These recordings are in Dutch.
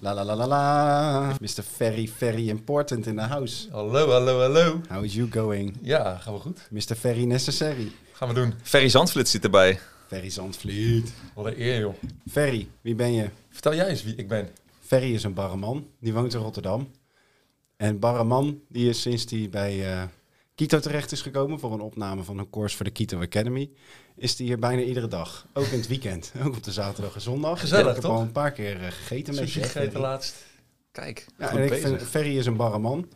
La la la la la. Mr. Very, very important in the house. Hallo, hallo, hallo. How is you going? Ja, gaan we goed. Mr. Very necessary. Gaan we doen. Ferry Zandvliet zit erbij. Ferry Zandvliet. Wat een eer, joh. Ferry, wie ben je? Vertel jij eens wie ik ben. Ferry is een barreman. Die woont in Rotterdam. En barreman, die is sinds hij bij eh, Kito terecht is gekomen voor een opname van een course voor de Kito Academy, is die hier bijna iedere dag. Ook in het weekend. Ook op de zaterdag en zondag. Gezellig, Ik heb toch? al een paar keer eh, gegeten met je. gegeten laatst. Kijk, Ja, en ik vind, Ferry is een barreman.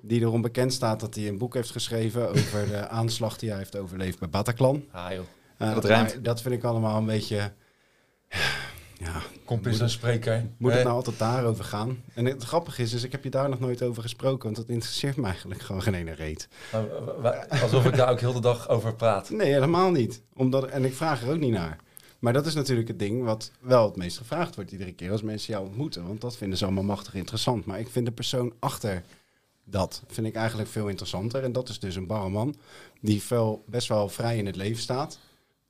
Die erom bekend staat dat hij een boek heeft geschreven over de aanslag die hij heeft overleefd bij Bataclan. Ah, joh. Uh, dat rijmt. Dat vind ik allemaal een beetje... Ja, Komt eens een spreker. moet het nou altijd daarover gaan? En het grappige is, is, ik heb je daar nog nooit over gesproken, want dat interesseert me eigenlijk gewoon geen ene reet. nou, alsof ik daar ook heel de dag over praat. Nee, helemaal niet. Omdat, en ik vraag er ook niet naar. Maar dat is natuurlijk het ding wat wel het meest gevraagd wordt iedere keer als mensen jou ontmoeten. Want dat vinden ze allemaal machtig interessant. Maar ik vind de persoon achter dat vind ik eigenlijk veel interessanter. En dat is dus een barreman die veel, best wel vrij in het leven staat.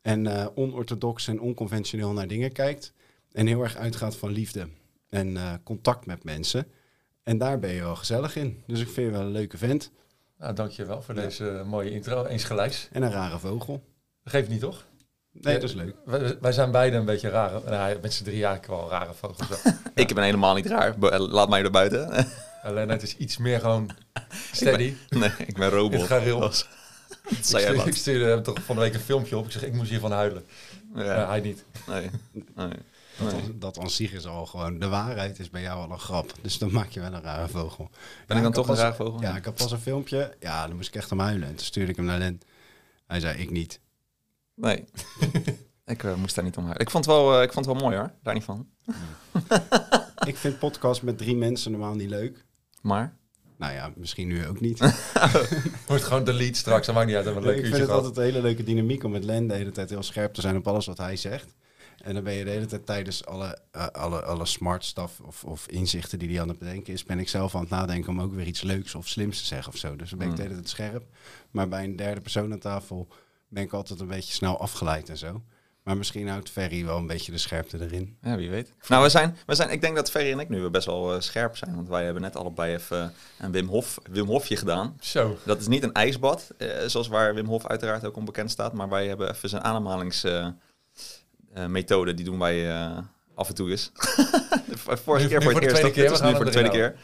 En eh, onorthodox en onconventioneel naar dingen kijkt. En heel erg uitgaat van liefde en eh, contact met mensen. En daar ben je wel gezellig in. Dus ik vind je wel een leuke vent. Nou, dankjewel voor Ja. deze mooie intro. Eens gelijks. En een rare vogel. Dat geeft niet, toch? Nee, dat is leuk. Wij, wij zijn beide een beetje rare. Nou, met z'n drie eigenlijk wel rare vogels. Ik ben helemaal niet raar. Be- Laat mij er buiten. Alleen het is iets meer gewoon steady. nee, ik ben robot. Het gareel. Dat Ik zei jij stuurde, ik stuurde hem toch van de week een filmpje op. Ik zeg, ik moest hiervan huilen. Ja. Ja, hij niet. nee. nee. Dat, Nee. aan- dat aan zich is al gewoon, de waarheid is bij jou al een grap. Dus dan maak je wel een rare vogel. Ben Ja, ik dan toch een raar vogel? Ja, ik had pas een filmpje. Ja, dan moest ik echt om huilen. En toen stuurde ik hem naar Len. Hij zei, ik niet. Nee. ik eh, moest daar niet om huilen. Ik vond, het wel, eh, ik vond het wel mooi hoor, daar niet van. ik vind podcast met drie mensen normaal niet leuk. Maar, Nou ja, misschien nu ook niet. Wordt gewoon delete straks. Dat maakt niet uit. Hebben een ik leuk vind uurtje het gehad. altijd een hele leuke dynamiek om met Len de hele tijd heel scherp te zijn op alles wat hij zegt. En dan ben je de hele tijd tijdens alle, eh, alle, alle smart stuff of, of inzichten die hij aan het bedenken is, ben ik zelf aan het nadenken om ook weer iets leuks of slims te zeggen of zo. Dus dan ben ik de Mm. hele tijd scherp. Maar bij een derde persoon aan tafel ben ik altijd een beetje snel afgeleid en zo. Maar misschien houdt Ferry wel een beetje de scherpte erin. ja, wie weet. Nou, we zijn, we zijn, ik denk dat Ferry en ik nu best wel eh, scherp zijn. Want wij hebben net allebei even een Wim, Hof, Wim Hofje gedaan. Zo. Dat is niet een ijsbad, eh, zoals waar Wim Hof uiteraard ook onbekend staat. Maar wij hebben even zijn ademhalingsmethode. die doen wij eh, af en toe eens. de vorige keer voor het de eerst. keer, Dit nu voor de tweede keer.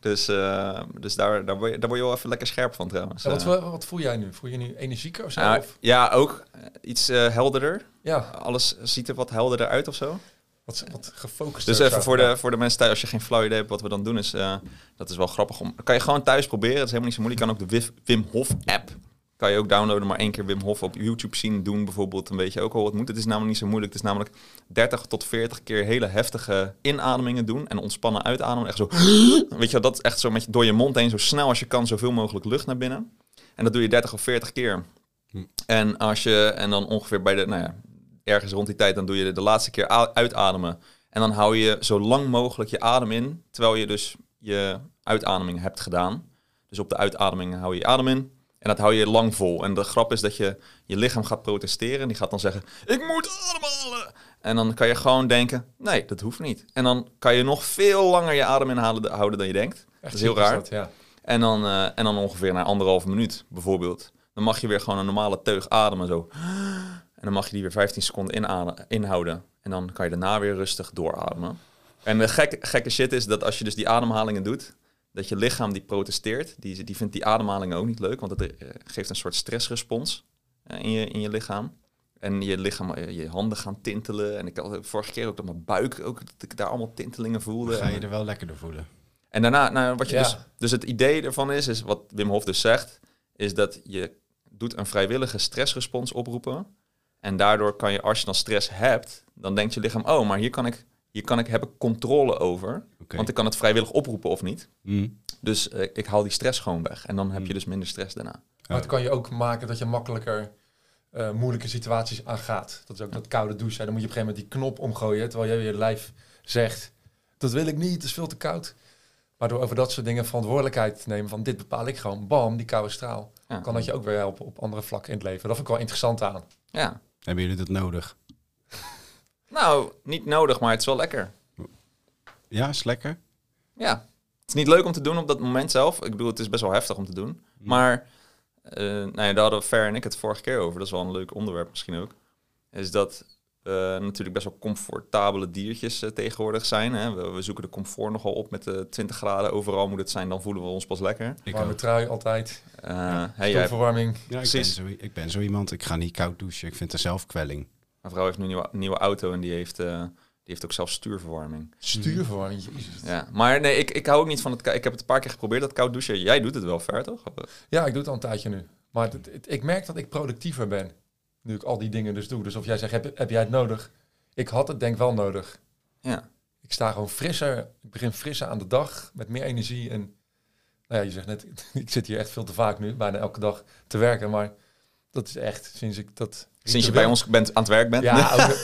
Dus, eh, dus daar, daar, word je, daar word je wel even lekker scherp van trouwens. Ja, wat, Eh, wat, voel jij nu? Voel je nu energieker of zo? ja, Of- ja, ook eh, iets eh, helderder. ja, Alles ziet er wat helderder uit of zo. wat, wat gefocust. Dus even voor de, voor de mensen thuis, als je geen flauw idee hebt wat we dan doen, is eh, dat is wel grappig. Om, kan je gewoon thuis proberen. Dat is helemaal niet zo moeilijk. Je kan ook de Wim Hof app. Kan je ook downloaden, maar één keer Wim Hof op YouTube zien doen bijvoorbeeld. Dan weet je ook al wat moet. Het is namelijk niet zo moeilijk. Het is namelijk 30 tot 40 keer hele heftige inademingen doen. En ontspannen uitademen. Echt zo. Weet je dat is echt zo met je, door je mond heen. Zo snel als je kan, zoveel mogelijk lucht naar binnen. En dat doe je 30 of 40 keer. Hm. En als je, en dan ongeveer bij de, nou ja, ergens rond die tijd, dan doe je de, de laatste keer uitademen. En dan hou je zo lang mogelijk je adem in, terwijl je dus je uitademing hebt gedaan. Dus op de uitademing hou je je adem in. En dat hou je lang vol. En de grap is dat je je lichaam gaat protesteren. En die gaat dan zeggen, ik moet ademhalen. En dan kan je gewoon denken, nee, dat hoeft niet. En dan kan je nog veel langer je adem inhouden houden dan je denkt. dat is heel raar. ja. En dan, eh, en dan ongeveer na anderhalve minuut bijvoorbeeld. Dan mag je weer gewoon een normale teug ademen zo. En dan mag je die weer 15 seconden inhouden. En dan kan je daarna weer rustig doorademen. En de gekke, gekke shit is dat als je dus die ademhalingen doet... dat je lichaam die protesteert. Die, die vindt die ademhalingen ook niet leuk. Want het eh, geeft een soort stressrespons eh, in, je, in je lichaam. En je lichaam, eh, je handen gaan tintelen. En ik had vorige keer ook dat mijn buik ook, dat ik daar allemaal tintelingen voelde. Dan ga je er wel lekkerder voelen. en daarna, nou, wat je Ja. dus, dus het idee ervan is, is wat Wim Hof dus zegt, is dat je doet een vrijwillige stressrespons oproepen. En daardoor kan je, als je dan stress hebt, dan denkt je lichaam, oh, maar hier kan ik, hier kan ik, heb ik controle over. Want ik kan het vrijwillig oproepen of niet. Hm. Dus eh, ik haal die stress gewoon weg. En dan heb je Hmm. dus minder stress daarna. Maar het kan je ook maken dat je makkelijker eh, moeilijke situaties aangaat. Dat is ook dat koude douchen. Dan moet je op een gegeven moment die knop omgooien. Terwijl jij je lijf zegt, dat wil ik niet, het is veel te koud. Maar door over dat soort dingen verantwoordelijkheid te nemen van dit bepaal ik gewoon, bam, die koude straal. Ja. Kan dat je ook weer helpen op andere vlakken in het leven. Dat vind ik wel interessant aan. ja. Hebben jullie dat nodig? Nou, niet nodig, maar het is wel lekker. Ja, is lekker. Ja, het is niet leuk om te doen op dat moment zelf. Ik bedoel, het is best wel heftig om te doen. Maar, eh nou ja, daar hadden Fer en ik het vorige keer over. Dat is wel een leuk onderwerp misschien ook. Is dat eh, natuurlijk best wel comfortabele diertjes eh, tegenwoordig zijn. Hè? We, we zoeken de comfort nogal op met de 20 graden. Overal moet het zijn, dan voelen we ons pas lekker. Ik Warme ook. trui altijd. Eh, hè, jij, Stoelverwarming. Ja, ik ben, zo, ik ben zo iemand. Ik ga niet koud douchen. Ik vind het zelfkwelling. Mijn vrouw heeft nu een nieuwe, nieuwe auto en die heeft, eh, die heeft ook zelf stuurverwarming. Stuurverwarming. Jezus. Ja, maar nee, ik, ik hou ook niet van het. Ik heb het een paar keer geprobeerd, dat koud douchen. Jij doet het wel ver, toch? Ja, ik doe het al een tijdje nu. Maar het- het- ik merk dat ik productiever ben. Nu ik al die dingen dus doe. Dus of jij zegt, heb, heb jij het nodig? Ik had het denk wel nodig. Ja. Ik sta gewoon frisser. Ik begin frisser aan de dag. Met meer energie. En nou ja, je zegt net, ik zit hier echt veel te vaak nu. Bijna elke dag te werken. Maar dat is echt sinds ik dat... Sinds je bij ons bent, aan het werk bent. Ja, ook,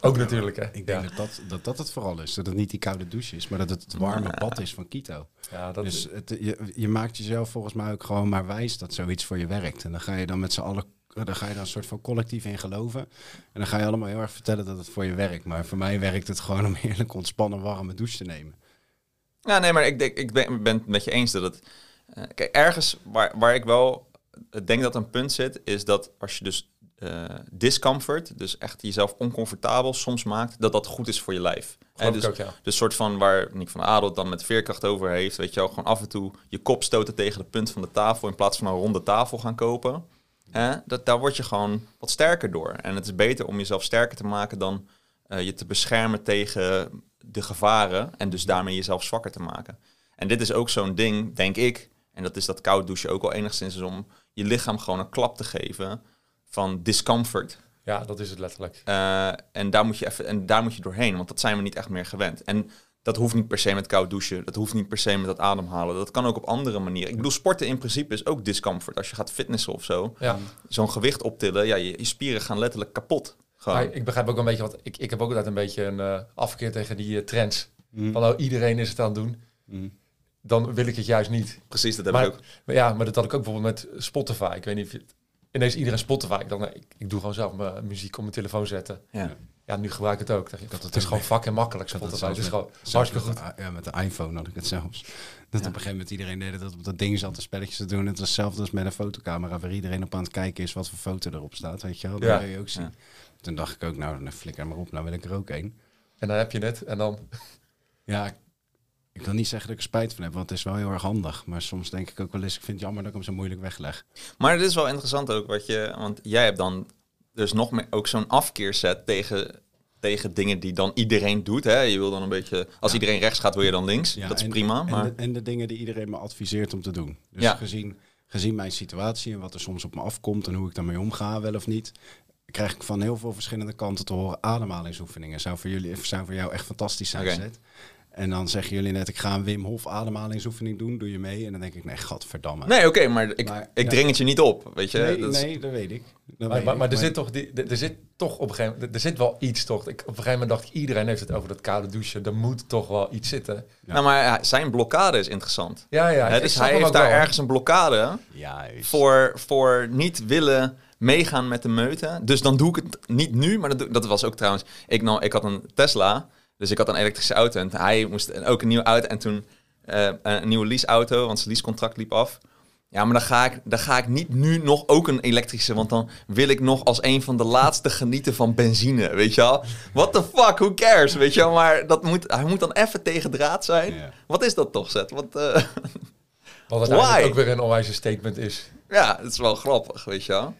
ook natuurlijk hè. Ik denk ja. dat, dat, dat dat het vooral is. Dat het niet die koude douche is, maar dat het het warme bad is van Kito. Ja, dat dus het, je, je maakt jezelf volgens mij ook gewoon maar wijs dat zoiets voor je werkt. En dan ga je dan met z'n allen, dan ga je dan een soort van collectief in geloven. En dan ga je allemaal heel erg vertellen dat het voor je werkt. Maar voor mij werkt het gewoon om heerlijk ontspannen warme douche te nemen. Ja, nee, maar ik, denk, ik ben, ben het met je eens dat het... eh, kijk, ergens waar, waar ik wel denk dat een punt zit, is dat als je dus eh, discomfort, dus echt jezelf oncomfortabel soms maakt, dat dat goed is voor je lijf. En dus, ook, ja. dus soort van waar Nick van Adel dan met veerkracht over heeft, weet je wel, gewoon af en toe je kop stoten tegen de punt van de tafel in plaats van een ronde tafel gaan kopen. Hè? Dat, daar word je gewoon wat sterker door. En het is beter om jezelf sterker te maken dan eh, je te beschermen tegen de gevaren en dus daarmee jezelf zwakker te maken. En dit is ook zo'n ding, denk ik, en dat is dat koud douchen ook al enigszins, is om je lichaam gewoon een klap te geven van discomfort. Ja, dat is het letterlijk. Eh, en, daar moet je even, en daar moet je doorheen, want dat zijn we niet echt meer gewend. En dat hoeft niet per se met koud douchen, dat hoeft niet per se met dat ademhalen. Dat kan ook op andere manieren. Ik bedoel, sporten in principe is ook discomfort. Als je gaat fitnessen of zo, Ja. zo'n gewicht optillen, ja, je, je spieren gaan letterlijk kapot. Gewoon. Maar ik begrijp ook een beetje wat. Ik, ik heb ook altijd een beetje een eh, afkeer tegen die eh, trends. Mm. Van oh, iedereen is het aan het doen. Mm. Dan wil ik het juist niet. Precies, dat heb Maar, ik ook. maar ja, maar dat had ik ook bijvoorbeeld met Spotify. Ik weet niet of je het- ineens iedereen Spotify. Ik, dacht, nee, ik, ik doe gewoon zelf mijn muziek op mijn telefoon zetten. Ja. Ja, nu gebruik ik het ook. had het het is gewoon mee. fucking makkelijk het Spotify. Het is gewoon hartstikke goed. met de- Ja, met de iPhone had ik het zelfs. Dat op een gegeven moment iedereen deed dat op dat ding zat de spelletjes te doen. Het was hetzelfde als met een fotocamera waar iedereen op aan het kijken is wat voor foto erop staat. Weet je wel, dat Ja. wil je ook zien. Ja. Toen dacht ik ook, nou dan flikker maar op, nou wil ik er ook een. En dan heb je het. En dan... Ja, ik- wil niet zeggen dat ik er spijt van heb, want het is wel heel erg handig. Maar soms denk ik ook wel eens, ik vind het jammer dat ik hem zo moeilijk wegleg. Maar dit is wel interessant ook, wat je, want jij hebt dan dus nog meer ook zo'n afkeerset tegen, tegen dingen die dan iedereen doet. Hè? Je wil dan een beetje, als Ja. iedereen rechts gaat, wil je dan links. Ja, dat is en- prima. En, Maar de, en de dingen die iedereen me adviseert om te doen. Dus Ja. gezien, gezien mijn situatie en wat er soms op me afkomt en hoe ik daarmee omga, wel of niet, krijg ik van heel veel verschillende kanten te horen ademhalingsoefeningen. Zou voor jullie, zou voor jou echt fantastisch zijn, Oké. En dan zeggen jullie net, ik ga een Wim Hof ademhalingsoefening doen, doe je mee? En dan denk ik, nee, gadverdamme. nee, oké, maar ik, Maar, ik ja. dring het je niet op, weet je. nee, Dat is- nee, dat weet ik. Dat Maar, weet maar, ik, maar er, zit toch die, er zit toch op een gegeven moment... Er zit wel iets toch. Ik, op een gegeven moment dacht ik, iedereen heeft het over dat koude douchen. Er moet toch wel iets zitten. Ja. Nou, maar ja, zijn blokkade is interessant. Ja, ja. Dus hij heeft daar wel. ergens een blokkade Juist. voor, voor niet willen meegaan met de meute. Dus dan doe ik het niet nu, maar dat, dat was ook trouwens... Ik, nou, ik had een Tesla, dus ik had een elektrische auto. En hij moest ook een nieuwe auto. En toen eh, een nieuwe leaseauto, want zijn leasecontract liep af. Ja, maar dan ga, ik, dan ga ik niet nu nog ook een elektrische, want dan wil ik nog als een van de laatste genieten van benzine, weet je wel? What the fuck, who cares, weet je wel? Maar dat moet, hij moet dan even tegen draad zijn. Ja. Wat is dat toch, Zet? Wat, eh, Wat ook weer een onwijze statement is. ja, het is wel grappig, weet je wel?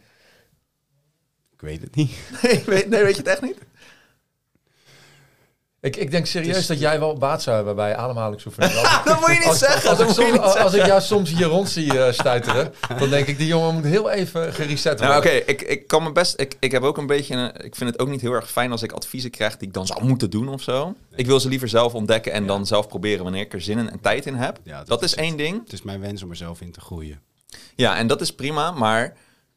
Ik weet het niet. Nee, weet, nee, weet je het echt niet? Ik, ik denk serieus dat jij wel baat zou hebben bij ademhalingsoefeningen. Dat moet je niet Als, zeggen. als, ik soms, als zeggen. ik jou soms hier rond zie eh, stuiteren, dan denk ik, die jongen moet heel even gereset worden. Nou, oké, ik, ik kan me best. Ik, ik heb ook een beetje. Een, ik vind het ook niet heel erg fijn als ik adviezen krijg die ik dan zou moeten doen of zo. Ik wil ze liever zelf ontdekken en Ja. dan zelf proberen wanneer ik er zin in en tijd in heb. Ja, dat, is het. één ding. Het is mijn wens om er zelf in te groeien. Ja, en dat is prima. Maar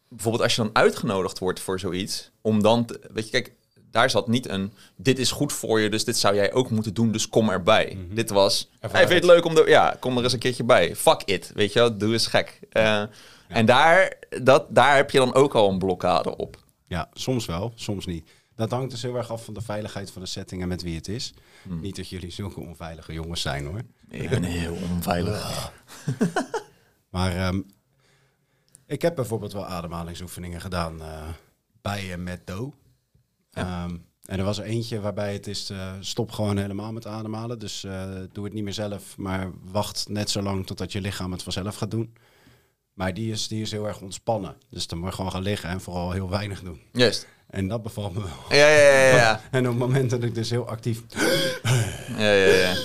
bijvoorbeeld als je dan uitgenodigd wordt voor zoiets, om dan. Te, weet je, kijk, daar zat niet een. Dit is goed voor je, dus dit zou jij ook moeten doen, dus kom erbij. Mhm. Dit was. Ervaar Hey, vind je het het. leuk om. De, ja, kom er eens een keertje bij. Fuck it. Weet je wel, doe eens gek. Eh, En daar, dat, daar heb je dan ook al een blokkade op. Ja, soms wel, soms niet. dat hangt dus heel erg af van de veiligheid van de setting en met wie het is. Hmm. Niet dat jullie zulke onveilige jongens zijn hoor. Ik ben heel onveilig. Maar ehm, ik heb bijvoorbeeld wel ademhalingsoefeningen gedaan eh, bij en met Do. Ehm, en er was er eentje waarbij het is, eh, stop gewoon helemaal met ademhalen. Dus eh, doe het niet meer zelf, maar wacht net zo lang totdat je lichaam het vanzelf gaat doen. Maar die is, die is heel erg ontspannen. Dus dan moet je gewoon gaan liggen en vooral heel weinig doen. Juist. En dat bevalt me wel. Ja, ja, ja, ja. En op het moment dat ik dus heel actief ja, ja, ja.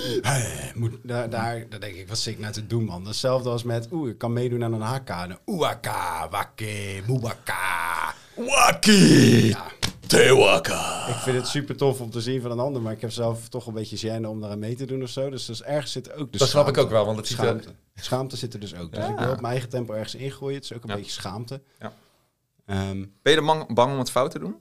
moet, daar, daar, daar denk ik, wat zit ik nou te doen, man? Hetzelfde als met, oeh, ik kan meedoen aan een haka. Oeaka, wakke, moebaka. Waki! Ja, Tewaka! ik vind het super tof om te zien van een ander, maar ik heb zelf toch een beetje gêne om daar mee te doen of zo. Dus, dus ergens zit ook de Dat snap ik schaamte. ook wel, want het ziet er... Schaamte. Schaamte zit er dus ook. Dus Ja. ik wil op mijn eigen tempo ergens ingooien. Het is ook een Ja. beetje schaamte. Ja. Ehm, Ben je er bang, bang om het fout te doen?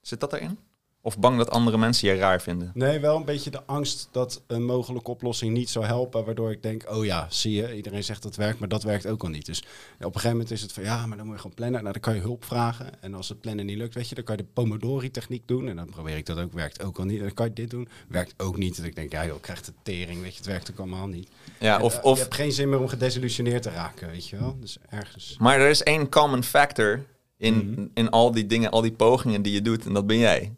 Zit dat erin? Of bang dat andere mensen je raar vinden? Nee, wel een beetje de angst dat een mogelijke oplossing niet zou helpen. Waardoor ik denk, oh ja, zie je, iedereen zegt dat werkt, maar dat werkt ook al niet. Dus op een gegeven moment is het van, ja, maar dan moet je gewoon plannen. Nou, dan kan je hulp vragen. En als het plannen niet lukt, weet je, dan kan je de Pomodori-techniek doen. En dan probeer ik dat ook, werkt ook al niet. En dan kan je dit doen, werkt ook niet. En ik denk, ja joh, ik krijg de tering, weet je, het werkt ook allemaal niet. Ja, En, of, eh, of, Je hebt geen zin meer om gedesillusioneerd te raken, weet je wel. Dus ergens... maar er is één common factor in, Mhm. in al die dingen, al die pogingen die je doet. En dat ben jij.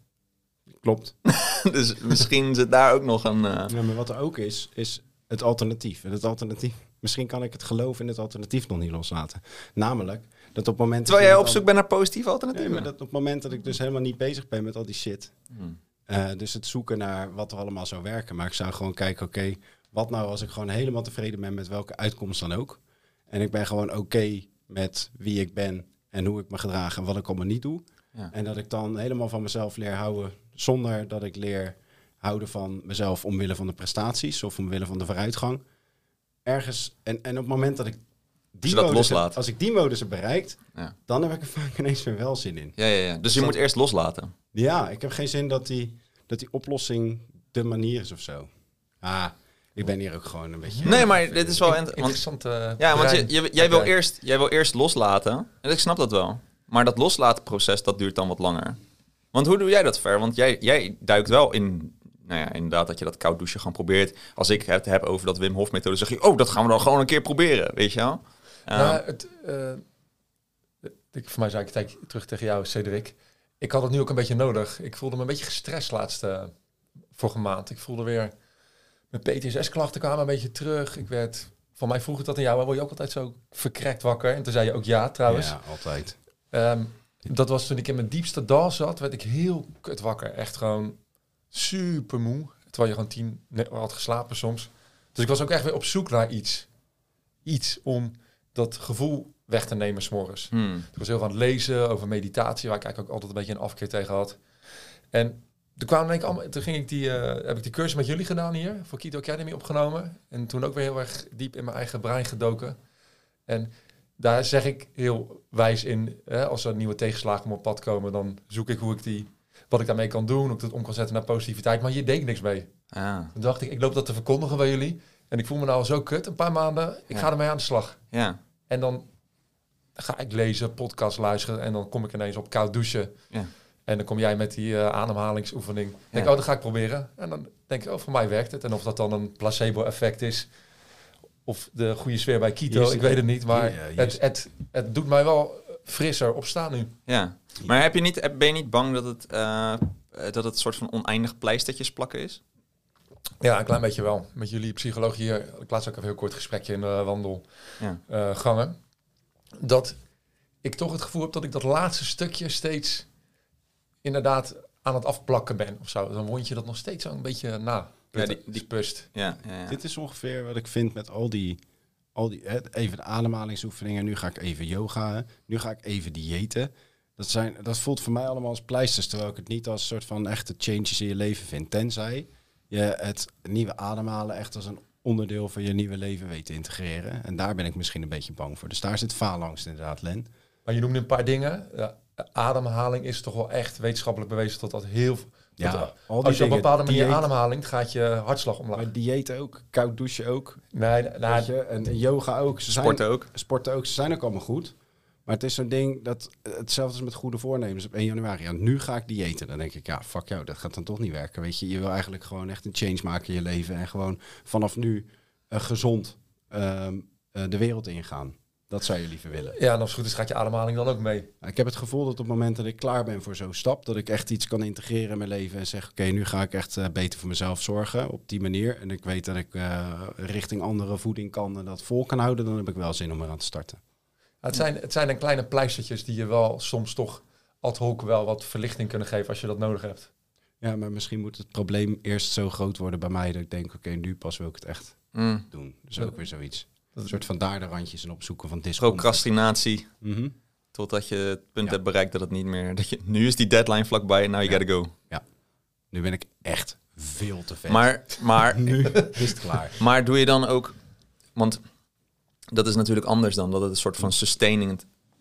Klopt. dus misschien zit daar ook nog een... eh, Ja, maar wat er ook is, is het alternatief. En het alternatief, misschien kan ik het geloof in het alternatief nog niet loslaten. Namelijk, dat op het moment... terwijl jij op zoek bent naar positieve alternatieven. Nee, maar dat op het moment dat ik dus helemaal niet bezig ben met al die shit. Hmm. eh, dus het zoeken naar wat er allemaal zou werken. Maar ik zou gewoon kijken, oké, wat nou als ik gewoon helemaal tevreden ben met welke uitkomst dan ook. En ik ben gewoon oké met wie ik ben en hoe ik me gedraag en wat ik allemaal niet doe. Ja. En dat ik dan helemaal van mezelf leer houden zonder dat ik leer houden van mezelf omwille van de prestaties of omwille van de vooruitgang. Ergens, en, en op het moment dat ik die je dat modus heb- loslaat. als ik die modus heb bereikt, Ja. dan heb ik er vaak ineens weer wel zin in. Ja, ja, ja. Dus je moet eerst loslaten. Ja, ik heb geen zin dat die, dat die oplossing de manier is of zo. Ah, ik ben hier ook gewoon een beetje... Nee, maar dit is wel... Interessant. eh, ja, want je, jij, wil eerst, jij wil eerst loslaten. En ik snap dat wel. Maar dat loslatenproces, dat duurt dan wat langer. Want hoe doe jij dat ver? Want jij, jij duikt wel in... Nou ja, inderdaad, dat je dat koud douchen gewoon probeert. Als ik het heb over dat Wim Hof methode, zeg je... Oh, dat gaan we dan gewoon een keer proberen, weet je wel? Ehm, Nou, het, eh, ik, voor mij zei ik het eigenlijk terug tegen jou, Cedric. Ik had het nu ook een beetje nodig. Ik voelde me een beetje gestrest laatste vorige maand. Ik voelde weer... Mijn PTSS-klachten kwamen een beetje terug. Ik werd... Van mij vroeg ik dat aan jou. Word je ook altijd zo verkrekt wakker? En toen zei je ook ja, trouwens. Ja, altijd. Ehm, dat was toen ik in mijn diepste dal zat, werd ik heel kut wakker. Echt gewoon super moe. Terwijl je gewoon tien had geslapen soms. Dus ik was ook echt weer op zoek naar iets. Iets om dat gevoel weg te nemen s'morgens. hmm. Ik was heel van het lezen over meditatie, waar ik eigenlijk ook altijd een beetje een afkeer tegen had. En toen, kwamen ik allemaal, toen ging ik die, eh, heb ik die cursus met jullie gedaan hier, voor Keto Academy opgenomen. En toen ook weer heel erg diep in mijn eigen brein gedoken. En daar zeg ik heel wijs in, hè, als er nieuwe tegenslagen op mijn pad komen, dan zoek ik hoe ik die, wat ik daarmee kan doen, hoe ik dat om kan zetten naar positiviteit. Maar hier deed ik niks mee. Ah, Toen dacht ik, ik loop dat te verkondigen bij jullie. En ik voel me nou zo kut, een paar maanden, ik Ja. ga ermee aan de slag. ja. En dan ga ik lezen, podcast luisteren en dan kom ik ineens op koud douchen. Ja. En dan kom jij met die eh, ademhalingsoefening. Denk, Ja. oh, dat ga ik proberen. En dan denk ik, oh, voor mij werkt het. En of dat dan een placebo-effect is, of de goede sfeer bij Kito, ik weet het niet. Maar het, het, het doet mij wel frisser opstaan nu. ja. Maar heb je niet, ben je niet bang dat het, eh, eh, dat het een soort van oneindig pleistertjes plakken is? Ja, een klein beetje wel. Met jullie psycholoog hier, ik laatst ook een heel kort gesprekje in de wandelgangen. Ja. dat ik toch het gevoel heb dat ik dat laatste stukje steeds inderdaad aan het afplakken ben of zo. Dan word je dat nog steeds zo een beetje na. Ja, die- die- spust. Ja, ja, ja. Dit is ongeveer wat ik vind met al die, al die hè, even de ademhalingsoefeningen. Nu ga ik even yoga. Nu ga ik even diëten. Dat, zijn, dat voelt voor mij allemaal als pleisters, terwijl ik het niet als soort van echte changes in je leven vind. Tenzij je het nieuwe ademhalen echt als een onderdeel van je nieuwe leven weet te integreren. En daar ben ik misschien een beetje bang voor. Dus daar zit faalangst inderdaad, Len. Maar je noemde een paar dingen. Ja, ademhaling is toch wel echt wetenschappelijk bewezen tot dat heel... Ja, dat, al die als je op dingen, een bepaalde manier dieet- ademhaling gaat je hartslag omlaag. Maar dieet ook, koud douchen ook. Nee, nou, je, en yoga ook. Ze zijn- Sporten ook. sporten ook, ze zijn ook allemaal goed. Maar het is zo'n ding dat hetzelfde is met goede voornemens op 1 januari. Ja, nu ga ik diëten. Dan denk ik, ja, fuck jou, dat gaat dan toch niet werken. Weet je, je wil eigenlijk gewoon echt een change maken in je leven. En gewoon vanaf nu eh, gezond ehm, eh, de wereld ingaan. Dat zou je liever willen. Ja, en als het goed is gaat je ademhaling dan ook mee. Ik heb het gevoel dat op het moment dat ik klaar ben voor zo'n stap, dat ik echt iets kan integreren in mijn leven en zeg, oké, nu ga ik echt eh, beter voor mezelf zorgen op die manier. En ik weet dat ik eh, richting andere voeding kan en dat vol kan houden, dan heb ik wel zin om eraan te starten. Het zijn, het zijn dan kleine pleistertjes die je wel soms toch ad hoc wel wat verlichting kunnen geven als je dat nodig hebt. Ja, maar misschien moet het probleem eerst zo groot worden bij mij dat ik denk, oké, nu pas wil ik het echt Mm. doen. Dus ook weer zoiets. Een soort van daar de randjes en opzoeken van discomfort. Procrastinatie. Mhm. Totdat je het punt Ja. hebt bereikt dat het niet meer... Dat je, nu is die deadline vlakbij, now you Ja. gotta go. Nu ben ik echt veel te ver. Maar, maar, nu is het klaar. maar doe je dan ook... Want dat is natuurlijk anders dan dat het een soort van sustaining...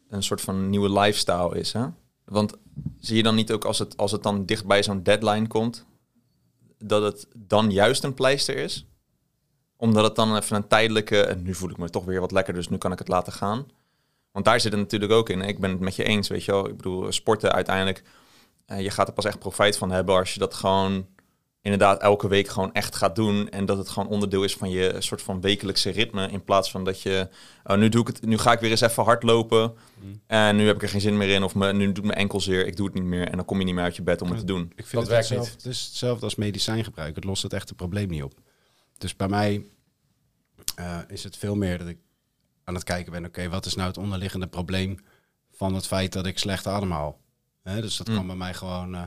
Een soort van nieuwe lifestyle is, hè? Want zie je dan niet ook als het, als het dan dicht bij zo'n deadline komt... dat het dan juist een pleister is? Omdat het dan even een tijdelijke... En nu voel ik me toch weer wat lekker, dus nu kan ik het laten gaan. Want daar zit het natuurlijk ook in. Ik ben het met je eens, weet je wel. Ik bedoel, sporten uiteindelijk... eh, je gaat er pas echt profijt van hebben als je dat gewoon inderdaad elke week gewoon echt gaat doen. En dat het gewoon onderdeel is van je soort van wekelijkse ritme. In plaats van dat je, oh, nu doe ik het, nu ga ik weer eens even hardlopen. En nu heb ik er geen zin meer in. Of me, nu doet mijn enkel zeer, ik doe het niet meer. En dan kom je niet meer uit je bed om het te doen. Ik vind Dat het werkt hetzelfde, niet. Het is hetzelfde als medicijngebruik. Het lost het echte probleem niet op. Dus bij mij eh, is het veel meer dat ik aan het kijken ben... oké, wat is nou het onderliggende probleem van het feit dat ik slecht ademhaal? Hè, dus dat Mm. kan bij mij gewoon eh,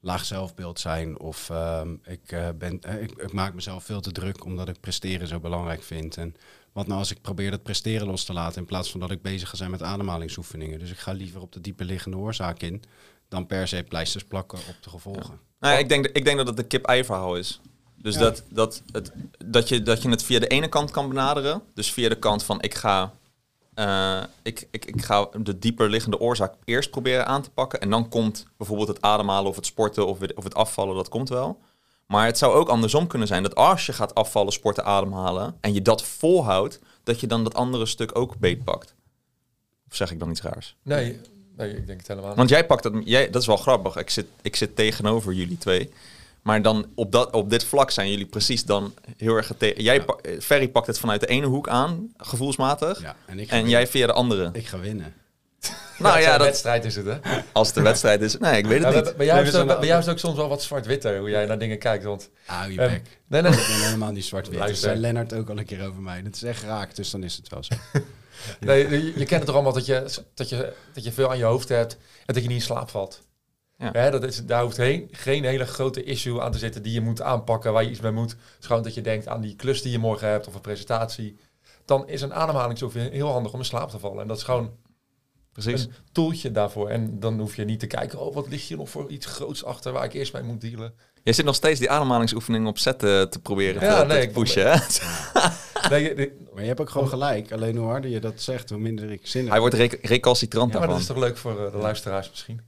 laag zelfbeeld zijn. Of ehm, ik, eh, ben, ik, ik maak mezelf veel te druk omdat ik presteren zo belangrijk vind. En wat nou als ik probeer dat presteren los te laten... in plaats van dat ik bezig ga zijn met ademhalingsoefeningen. Dus ik ga liever op de diepe liggende oorzaak in... dan per se pleisters plakken op de gevolgen. Nou, ja, ik, denk, ik denk dat het een kip-ei verhaal is. Dus Ja. dat, dat, het, dat, je, dat je het via de ene kant kan benaderen. Dus via de kant van ik ga, eh, ik, ik, ik ga de dieper liggende oorzaak eerst proberen aan te pakken. En dan komt bijvoorbeeld het ademhalen of het sporten of, het- of het afvallen, dat komt wel. Maar het zou ook andersom kunnen zijn dat als je gaat afvallen, sporten, ademhalen en je dat volhoudt, dat je dan dat andere stuk ook beetpakt. Of zeg ik dan iets raars? Nee, nee ik denk het helemaal niet. Want jij pakt dat, jij, dat is wel grappig. Ik zit, ik zit tegenover jullie twee. Maar dan op, dat, op dit vlak zijn jullie precies dan heel erg... Jij Ja. pa- eh, Ferry pakt het vanuit de ene hoek aan, gevoelsmatig. Ja, en ik En jij via de andere. Ik ga winnen. nou ja, dat, wedstrijd is het, hè? als het de wedstrijd is... Nee, ik weet het niet. bij jou is het, zijn bij wel- jou is het ook soms wel wat zwart-witter, hoe jij naar dingen kijkt. Want, Hou je bek. nee, nee, Ik ben helemaal niet zwart-wit. Dat Luister. zei Lennart ook al een keer over mij. Dat is echt raak, dus dan is het wel zo. nee, je, je kent het toch allemaal dat je, dat, je, dat je veel aan je hoofd hebt en dat je niet in slaap valt. Ja. Hè, dat is, daar hoeft heen, geen hele grote issue aan te zitten die je moet aanpakken, waar je iets mee moet. Het is gewoon dat je denkt aan die klus die je morgen hebt of een presentatie. Dan is een ademhalingsoefening heel handig om in slaap te vallen. En dat is gewoon Precies. een toeltje daarvoor. En dan hoef je niet te kijken, oh, wat ligt hier nog voor iets groots achter waar ik eerst mee moet dealen. Jij zit nog steeds die ademhalingsoefening op zetten te proberen Ja, te, nee, te pushen. Hè? Nee, je- nee, Maar je hebt ook gewoon gelijk. Alleen hoe harder je dat zegt, hoe minder ik zin heb. Hij wordt rec- recalcitrant ja, maar dat is toch leuk voor eh, de luisteraars misschien.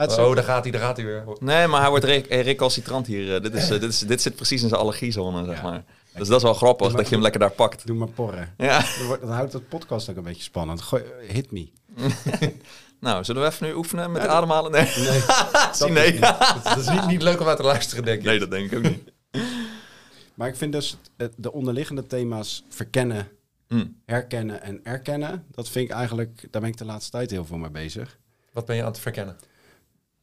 Het Oh, ook- daar gaat hij, daar gaat hij weer. Nee, maar hij wordt re- eh, recalcitrant hier. Eh, dit, is, eh, dit, is, dit zit precies in zijn allergiezone, zeg Ja. maar. Dus dat is wel grappig, maar- dat je hem lekker daar pakt. Doe maar porren. Ja. Dan, houdt het podcast ook een beetje spannend. Gooi, hit me. Nou, zullen we even nu oefenen met Ja, ademhalen? Nee. Nee, dat, dat is niet, niet leuk om naar te luisteren, denk ik. nee, dat denk ik ook niet. Maar ik vind dus het- de onderliggende thema's verkennen, Hm. herkennen en erkennen. Dat vind ik eigenlijk, daar ben ik de laatste tijd heel veel mee bezig. Wat ben je aan het verkennen?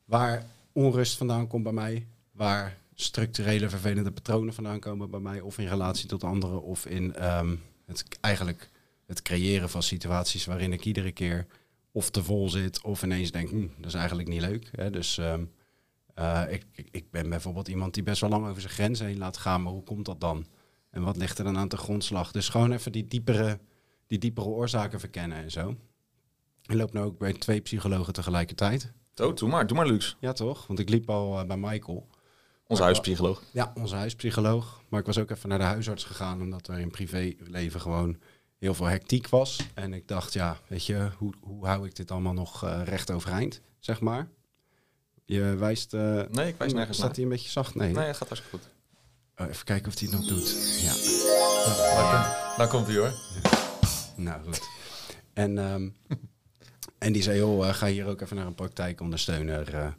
Waar onrust vandaan komt bij mij. Waar structurele vervelende patronen vandaan komen bij mij. Of in relatie tot anderen. Of in ehm, het, eigenlijk het creëren van situaties waarin ik iedere keer of te vol zit. Of ineens denk, hm, dat is eigenlijk niet leuk. Hè? Dus ehm, eh, ik, ik, ben bijvoorbeeld iemand die best wel lang over zijn grenzen heen laat gaan. Maar hoe komt dat dan? En wat ligt er dan aan de grondslag? Dus gewoon even die diepere, die diepere oorzaken verkennen en zo. Ik loop nu ook bij twee psychologen tegelijkertijd. Zo, doe maar, doe maar, Lux. Ja, toch? Want ik liep al eh, bij Michael. Onze huispsycholoog. Ja, onze huispsycholoog. Maar ik was ook even naar de huisarts gegaan, omdat er in privéleven gewoon heel veel hectiek was. En ik dacht, ja, weet je, hoe, hoe hou ik dit allemaal nog eh, recht overeind, zeg maar? Je wijst... eh, Nee, ik wijs nergens Staat hij een beetje zacht? Nee. Nee, het gaat hartstikke goed. Oh, even kijken of hij het nog doet. Ja, Nou, komt, nou komt hij hoor. nou goed. En ehm, En die zei, joh, eh, ga hier ook even naar een praktijkondersteuner. eh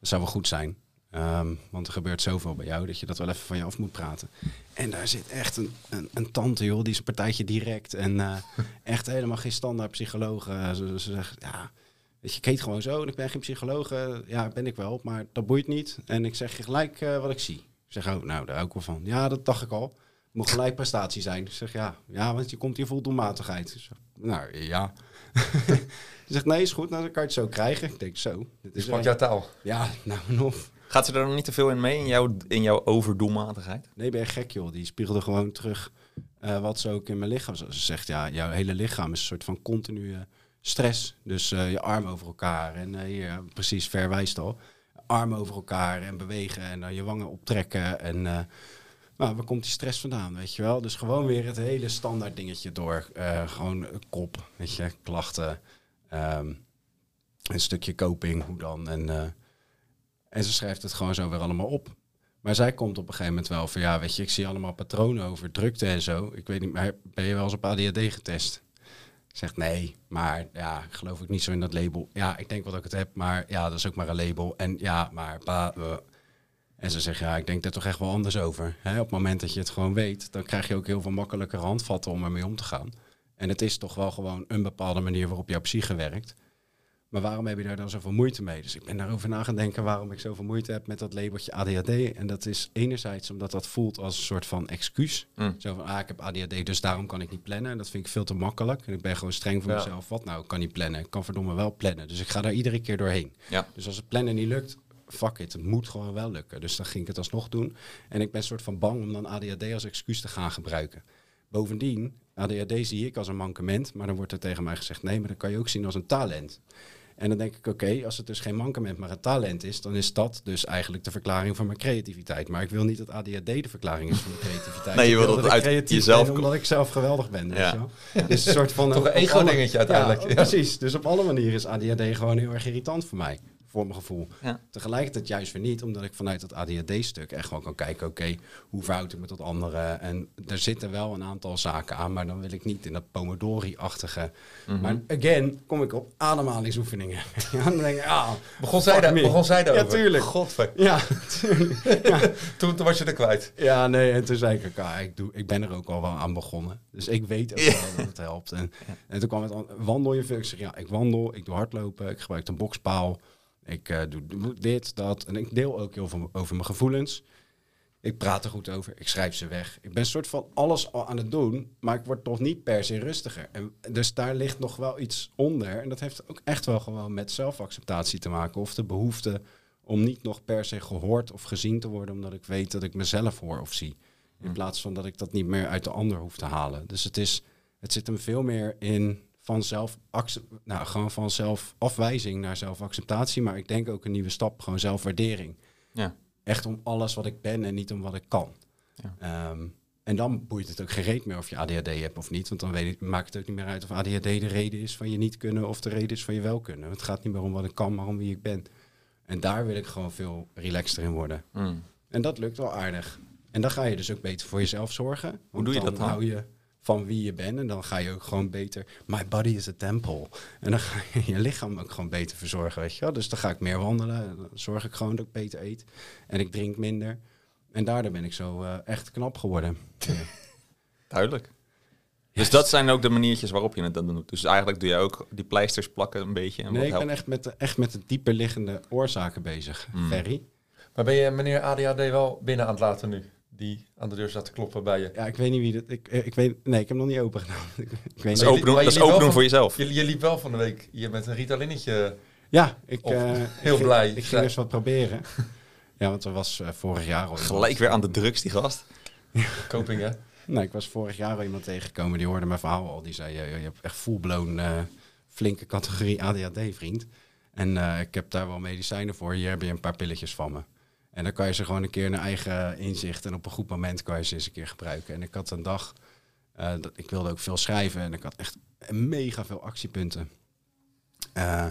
dat zou wel goed zijn. Ehm, want er gebeurt zoveel bij jou dat je dat wel even van je af moet praten. En daar zit echt een, een, een tante, joh, die is een partijtje direct. En eh, echt helemaal geen standaard psycholoog. Ze, ze zegt, ja, weet je, ik heet gewoon zo en ik ben geen psycholoog. Ja, ben ik wel, maar dat boeit niet. En ik zeg je gelijk wat ik zie. Ik zeg, oh, nou, daar ik wel van. Ja, dat dacht ik al. Het moet gelijk prestatie zijn. Ik zeg, ja, ja want je komt hier vol doelmatigheid. Nou, ja. Ze zegt, nee, is goed, nou, dan kan je het zo krijgen. Ik denk, zo. Dit is sprak er- jouw taal. Ja, nou, nog. Gaat ze er dan niet te veel in mee in jouw, in jouw overdoelmatigheid? Nee, ben je gek, joh. Die spiegelde gewoon terug eh, wat ze ook in mijn lichaam... Ze zegt, ja, jouw hele lichaam is een soort van continue stress. Dus eh, je arm over elkaar en eh, hier, precies, verwijst al. Arm over elkaar en bewegen en dan je wangen optrekken. En eh, nou, waar komt die stress vandaan, weet je wel? Dus gewoon weer het hele standaard dingetje door. Eh, gewoon kop, weet je, klachten. ehm, een stukje coping, hoe dan. En, eh, en ze schrijft het gewoon zo weer allemaal op. Maar zij komt op een gegeven moment wel van ja, weet je, ik zie allemaal patronen over drukte en zo. Ik weet niet, maar ben je wel eens op ADHD getest? Zegt nee, maar ja, geloof ik niet zo in dat label. Ja, ik denk wel dat ik het heb, maar ja, dat is ook maar een label. En ja, maar pa, eh. En ze zegt ja, ik denk daar toch echt wel anders over. Op het moment dat je het gewoon weet, dan krijg je ook heel veel makkelijker handvatten om ermee om te gaan. En het is toch wel gewoon een bepaalde manier waarop jouw psyche werkt. Maar waarom heb je daar dan zoveel moeite mee? Dus ik ben daarover na gaan denken waarom ik zoveel moeite heb met dat labeltje ADHD. En dat is enerzijds omdat dat voelt als een soort van excuus. Mm. Zo van, ah, ik heb ADHD, dus daarom kan ik niet plannen. En dat vind ik veel te makkelijk. En ik ben gewoon streng voor Ja. mezelf. Wat nou, ik kan niet plannen. Ik kan verdomme wel plannen. Dus ik ga daar iedere keer doorheen. Ja. Dus als het plannen niet lukt, fuck it. Het moet gewoon wel lukken. Dus dan ging ik het alsnog doen. En ik ben soort van bang om dan ADHD als excuus te gaan gebruiken. Bovendien, ADHD zie ik als een mankement. Maar dan wordt er tegen mij gezegd, nee, maar dat kan je ook zien als een talent. En dan denk ik, oké, als het dus geen mankement, maar een talent is, dan is dat dus eigenlijk de verklaring van mijn creativiteit. Maar ik wil niet dat ADHD de verklaring is van mijn creativiteit. Nee, je wil dat ik uit jezelf omdat ik zelf geweldig ben. Weet Ja. je wel? Dus een soort van Toch een ego-dingetje uiteindelijk. Ja, Ja. precies. Dus op alle manieren is ADHD gewoon heel erg irritant voor mij. Voor mijn gevoel. Ja. Tegelijkertijd juist weer niet, omdat ik vanuit dat ADHD-stuk echt gewoon kan kijken, oké, hoe verhoud ik me tot anderen? En er zitten wel een aantal zaken aan, maar dan wil ik niet in dat Pomodori-achtige. Mhm. Maar again, kom ik op ademhalingsoefeningen. ja, dan denk ik, ah, Begon zij, daar, begon zij daarover? Ja, tuurlijk. Godver. Ja, tuurlijk. ja. Toen, toen was je er kwijt. Ja, nee, en toen zei ik, ah, ik, doe, ik ben er ook al wel aan begonnen. Dus ik weet ook wel dat het helpt. En, en toen kwam het aan, wandel je veel? Ik zeg, ja, ik wandel, ik doe hardlopen, ik gebruik een bokspaal. Ik eh, doe, dit, dat. En ik deel ook heel veel over mijn gevoelens. Ik praat er goed over, ik schrijf ze weg. Ik ben een soort van alles al aan het doen, maar ik word toch niet per se rustiger. En dus daar ligt nog wel iets onder. En dat heeft ook echt wel gewoon met zelfacceptatie te maken. Of de behoefte om niet nog per se gehoord of gezien te worden, omdat ik weet dat ik mezelf hoor of zie. In Mm. plaats van dat ik dat niet meer uit de ander hoef te halen. Dus het, is, het zit hem veel meer in van zelf, nou, gewoon van zelfafwijzing naar zelfacceptatie. Maar ik denk ook een nieuwe stap, gewoon zelfwaardering. Ja. Echt om alles wat ik ben en niet om wat ik kan. Ja. Ehm, en dan boeit het ook gereed meer of je ADHD hebt of niet. Want dan weet ik, maakt het ook niet meer uit of ADHD de reden is van je niet kunnen of de reden is van je wel kunnen. Het gaat niet meer om wat ik kan, maar om wie ik ben. En daar wil ik gewoon veel relaxter in worden. Mm. En dat lukt wel aardig. En dan ga je dus ook beter voor jezelf zorgen. Want doe je dat dan? hou je van wie je bent en dan ga je ook gewoon beter... My body is a temple. En dan ga je je lichaam ook gewoon beter verzorgen, weet je wel. Dus dan ga ik meer wandelen. en Dan zorg ik gewoon dat ik beter eet. En ik drink minder. En daardoor ben ik zo eh, echt knap geworden. Duidelijk. Dus dat zijn ook de maniertjes waarop je het dan doet. Dus eigenlijk doe je ook die pleisters plakken een beetje. En nee, ik ben echt met, de, echt met de dieper liggende oorzaken bezig. Hmm. Ferry. Maar ben je meneer ADHD wel binnen aan het laten nu? Die aan de deur staat te kloppen bij je. Ja, ik weet niet wie dat... Ik, ik weet, nee, ik heb hem nog niet open gedaan. ik, ik weet Dat niet. is open doen, dat is open doen voor jezelf. Je, je liep wel van de week hier met een Ritalinnetje. Ja, ik, Of eh, heel ik ging- blij. Ik ging Zij- eens wat proberen. ja, want er was eh, vorig jaar al... Gelijk weer aan de drugs, die gast. Coping, hè? Nee, ik was vorig jaar al iemand tegengekomen die hoorde mijn verhaal al. Die zei, eh, je hebt echt full-blown eh, flinke categorie ADHD, vriend. En eh, ik heb daar wel medicijnen voor. Hier heb je een paar pilletjes van me. En dan kan je ze gewoon een keer naar eigen inzicht en op een goed moment kan je ze eens een keer gebruiken. En ik had een dag, eh, dat, ik wilde ook veel schrijven en ik had echt mega veel actiepunten. Eh,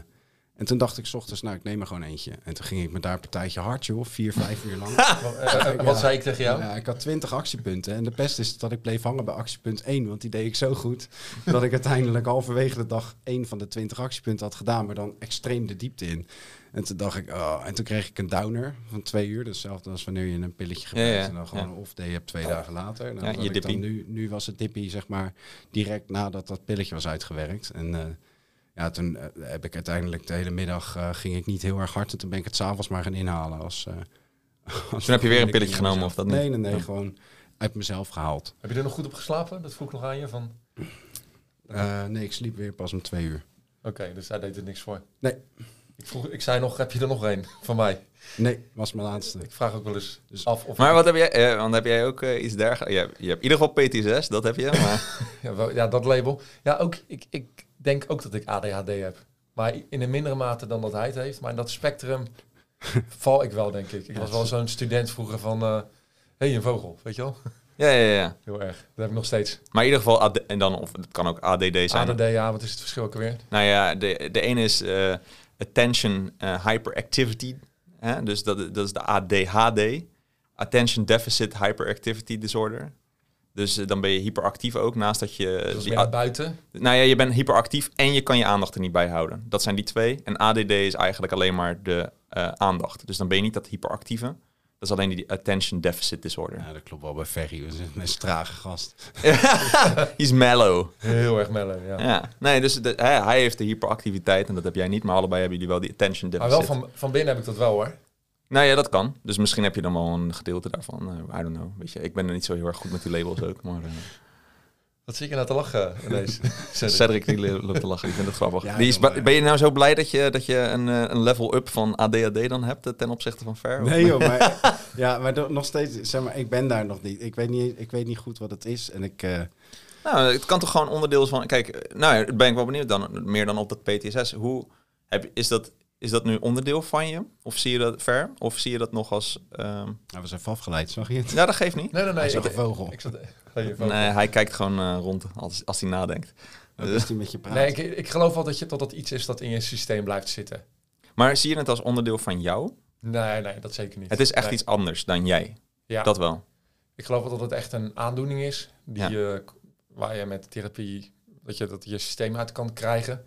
En toen dacht ik 's ochtends, nou, ik neem er gewoon eentje. En toen ging ik me daar een partijtje hard, joh. Vier, vijf uur lang. Wat, wat zei ik tegen jou? Ja, ik had 20 actiepunten. En de pest is dat ik bleef hangen bij actiepunt 1. Want die deed ik zo goed. dat ik uiteindelijk halverwege de dag één van de 20 actiepunten had gedaan. Maar dan extreem de diepte in. En toen dacht ik, oh. En toen kreeg ik een downer van twee uur. Dus hetzelfde als wanneer je een pilletje gebruikt. Ja, ja, En dan gewoon ja. een off day hebt twee dagen later. Nou, Ja, je dan dippie. nu, nu was het dippie, zeg maar, direct nadat dat pilletje was uitgewerkt. En... eh, ja, toen eh, heb ik uiteindelijk de hele middag eh, ging ik niet heel erg hard. En toen ben ik het s'avonds maar gaan inhalen als, eh, als Toen heb je weer een pilletje genomen, mezelf. of dat niet? Nee, nee, nee. Ja. Gewoon uit mezelf gehaald. Heb je er nog goed op geslapen? Dat vroeg ik nog aan je. Van... Eh, nee, ik sliep weer pas om twee uur. Oké, dus daar deed het niks voor. Nee. Ik, vroeg, ik zei nog, heb je er nog een van mij? Nee, was mijn laatste. Ik vraag ook wel eens Dus- af of... Maar wat heb jij, eh, want heb jij ook eh, iets dergelijks? Je, hebt- je hebt in ieder geval PT6, dat heb je. Maar Ja, wel- ja, dat label. Ja, ook, ik, ik denk ook dat ik ADHD heb. Maar in een mindere mate dan dat hij het heeft. Maar in dat spectrum val ik wel, denk ik. Ik was wel zo'n student vroeger van... eh hey, een vogel, weet je wel? ja, ja, ja. Heel erg. Dat heb ik nog steeds. Maar in ieder geval, AD en dan, of het kan ook ADD zijn. ADD, ja, wat is het verschil ook alweer? Nou ja, de, de ene is eh, Attention eh, Hyperactivity. Hè? Dus dat, dat is de ADHD. Attention Deficit Hyperactivity Disorder. Dus eh, dan ben je hyperactief ook, naast dat je... Die naar buiten. nou ja, je bent hyperactief en je kan je aandacht er niet bij houden. Dat zijn die twee. En ADD is eigenlijk alleen maar de eh, aandacht. Dus dan ben je niet dat hyperactieve. Dat is alleen die Attention Deficit Disorder. Ja, dat klopt wel bij Ferry. Dat is een een trage gast. Hij is mellow. Heel erg mellow, ja. Ja, nee, dus de, hij, hij heeft de hyperactiviteit en dat heb jij niet. Maar allebei hebben jullie wel die attention Maar deficit. wel van, van binnen heb ik dat wel, hoor. Nou ja, dat kan. Dus misschien heb je dan wel een gedeelte daarvan. Eh, I don't know. Weet je, ik ben er niet zo heel erg goed met die labels ook. Maar uh, Wat zie ik je nou te lachen ineens? Cedric. Cedric die lo- loopt te lachen. Ik vind het grappig. Ja, die is, ben je nou zo blij dat je, dat je een, eh, een level up van ADHD dan hebt eh, ten opzichte van Ver? Nee joh, maar, ja, maar nog steeds, zeg maar, ik ben daar nog niet. Ik weet niet, ik weet niet goed wat het is. En ik, eh, Nou, het kan toch gewoon onderdeel van... Kijk, nou ben ik wel benieuwd dan. Meer dan op dat PTSS. Hoe, heb, is, dat, is dat nu onderdeel van je? Of zie je dat ver? Of zie je dat nog als... ehm, nou, we zijn even afgeleid, zag je het? Ja, dat geeft niet. Nee, nee, nee. Hij zag Ik, een vogel. ik zat... Vogel. Nee, hij kijkt gewoon eh, rond als, als hij nadenkt. Wat is die met je praat? Nee, ik, ik geloof wel dat, je, dat dat iets is dat in je systeem blijft zitten. Maar zie je het als onderdeel van jou? Nee, nee, dat zeker niet. Het is echt Nee. iets anders dan jij. Ja, Dat wel. ik geloof wel dat het echt een aandoening is die Ja. je, waar je met therapie dat je dat je systeem uit kan krijgen.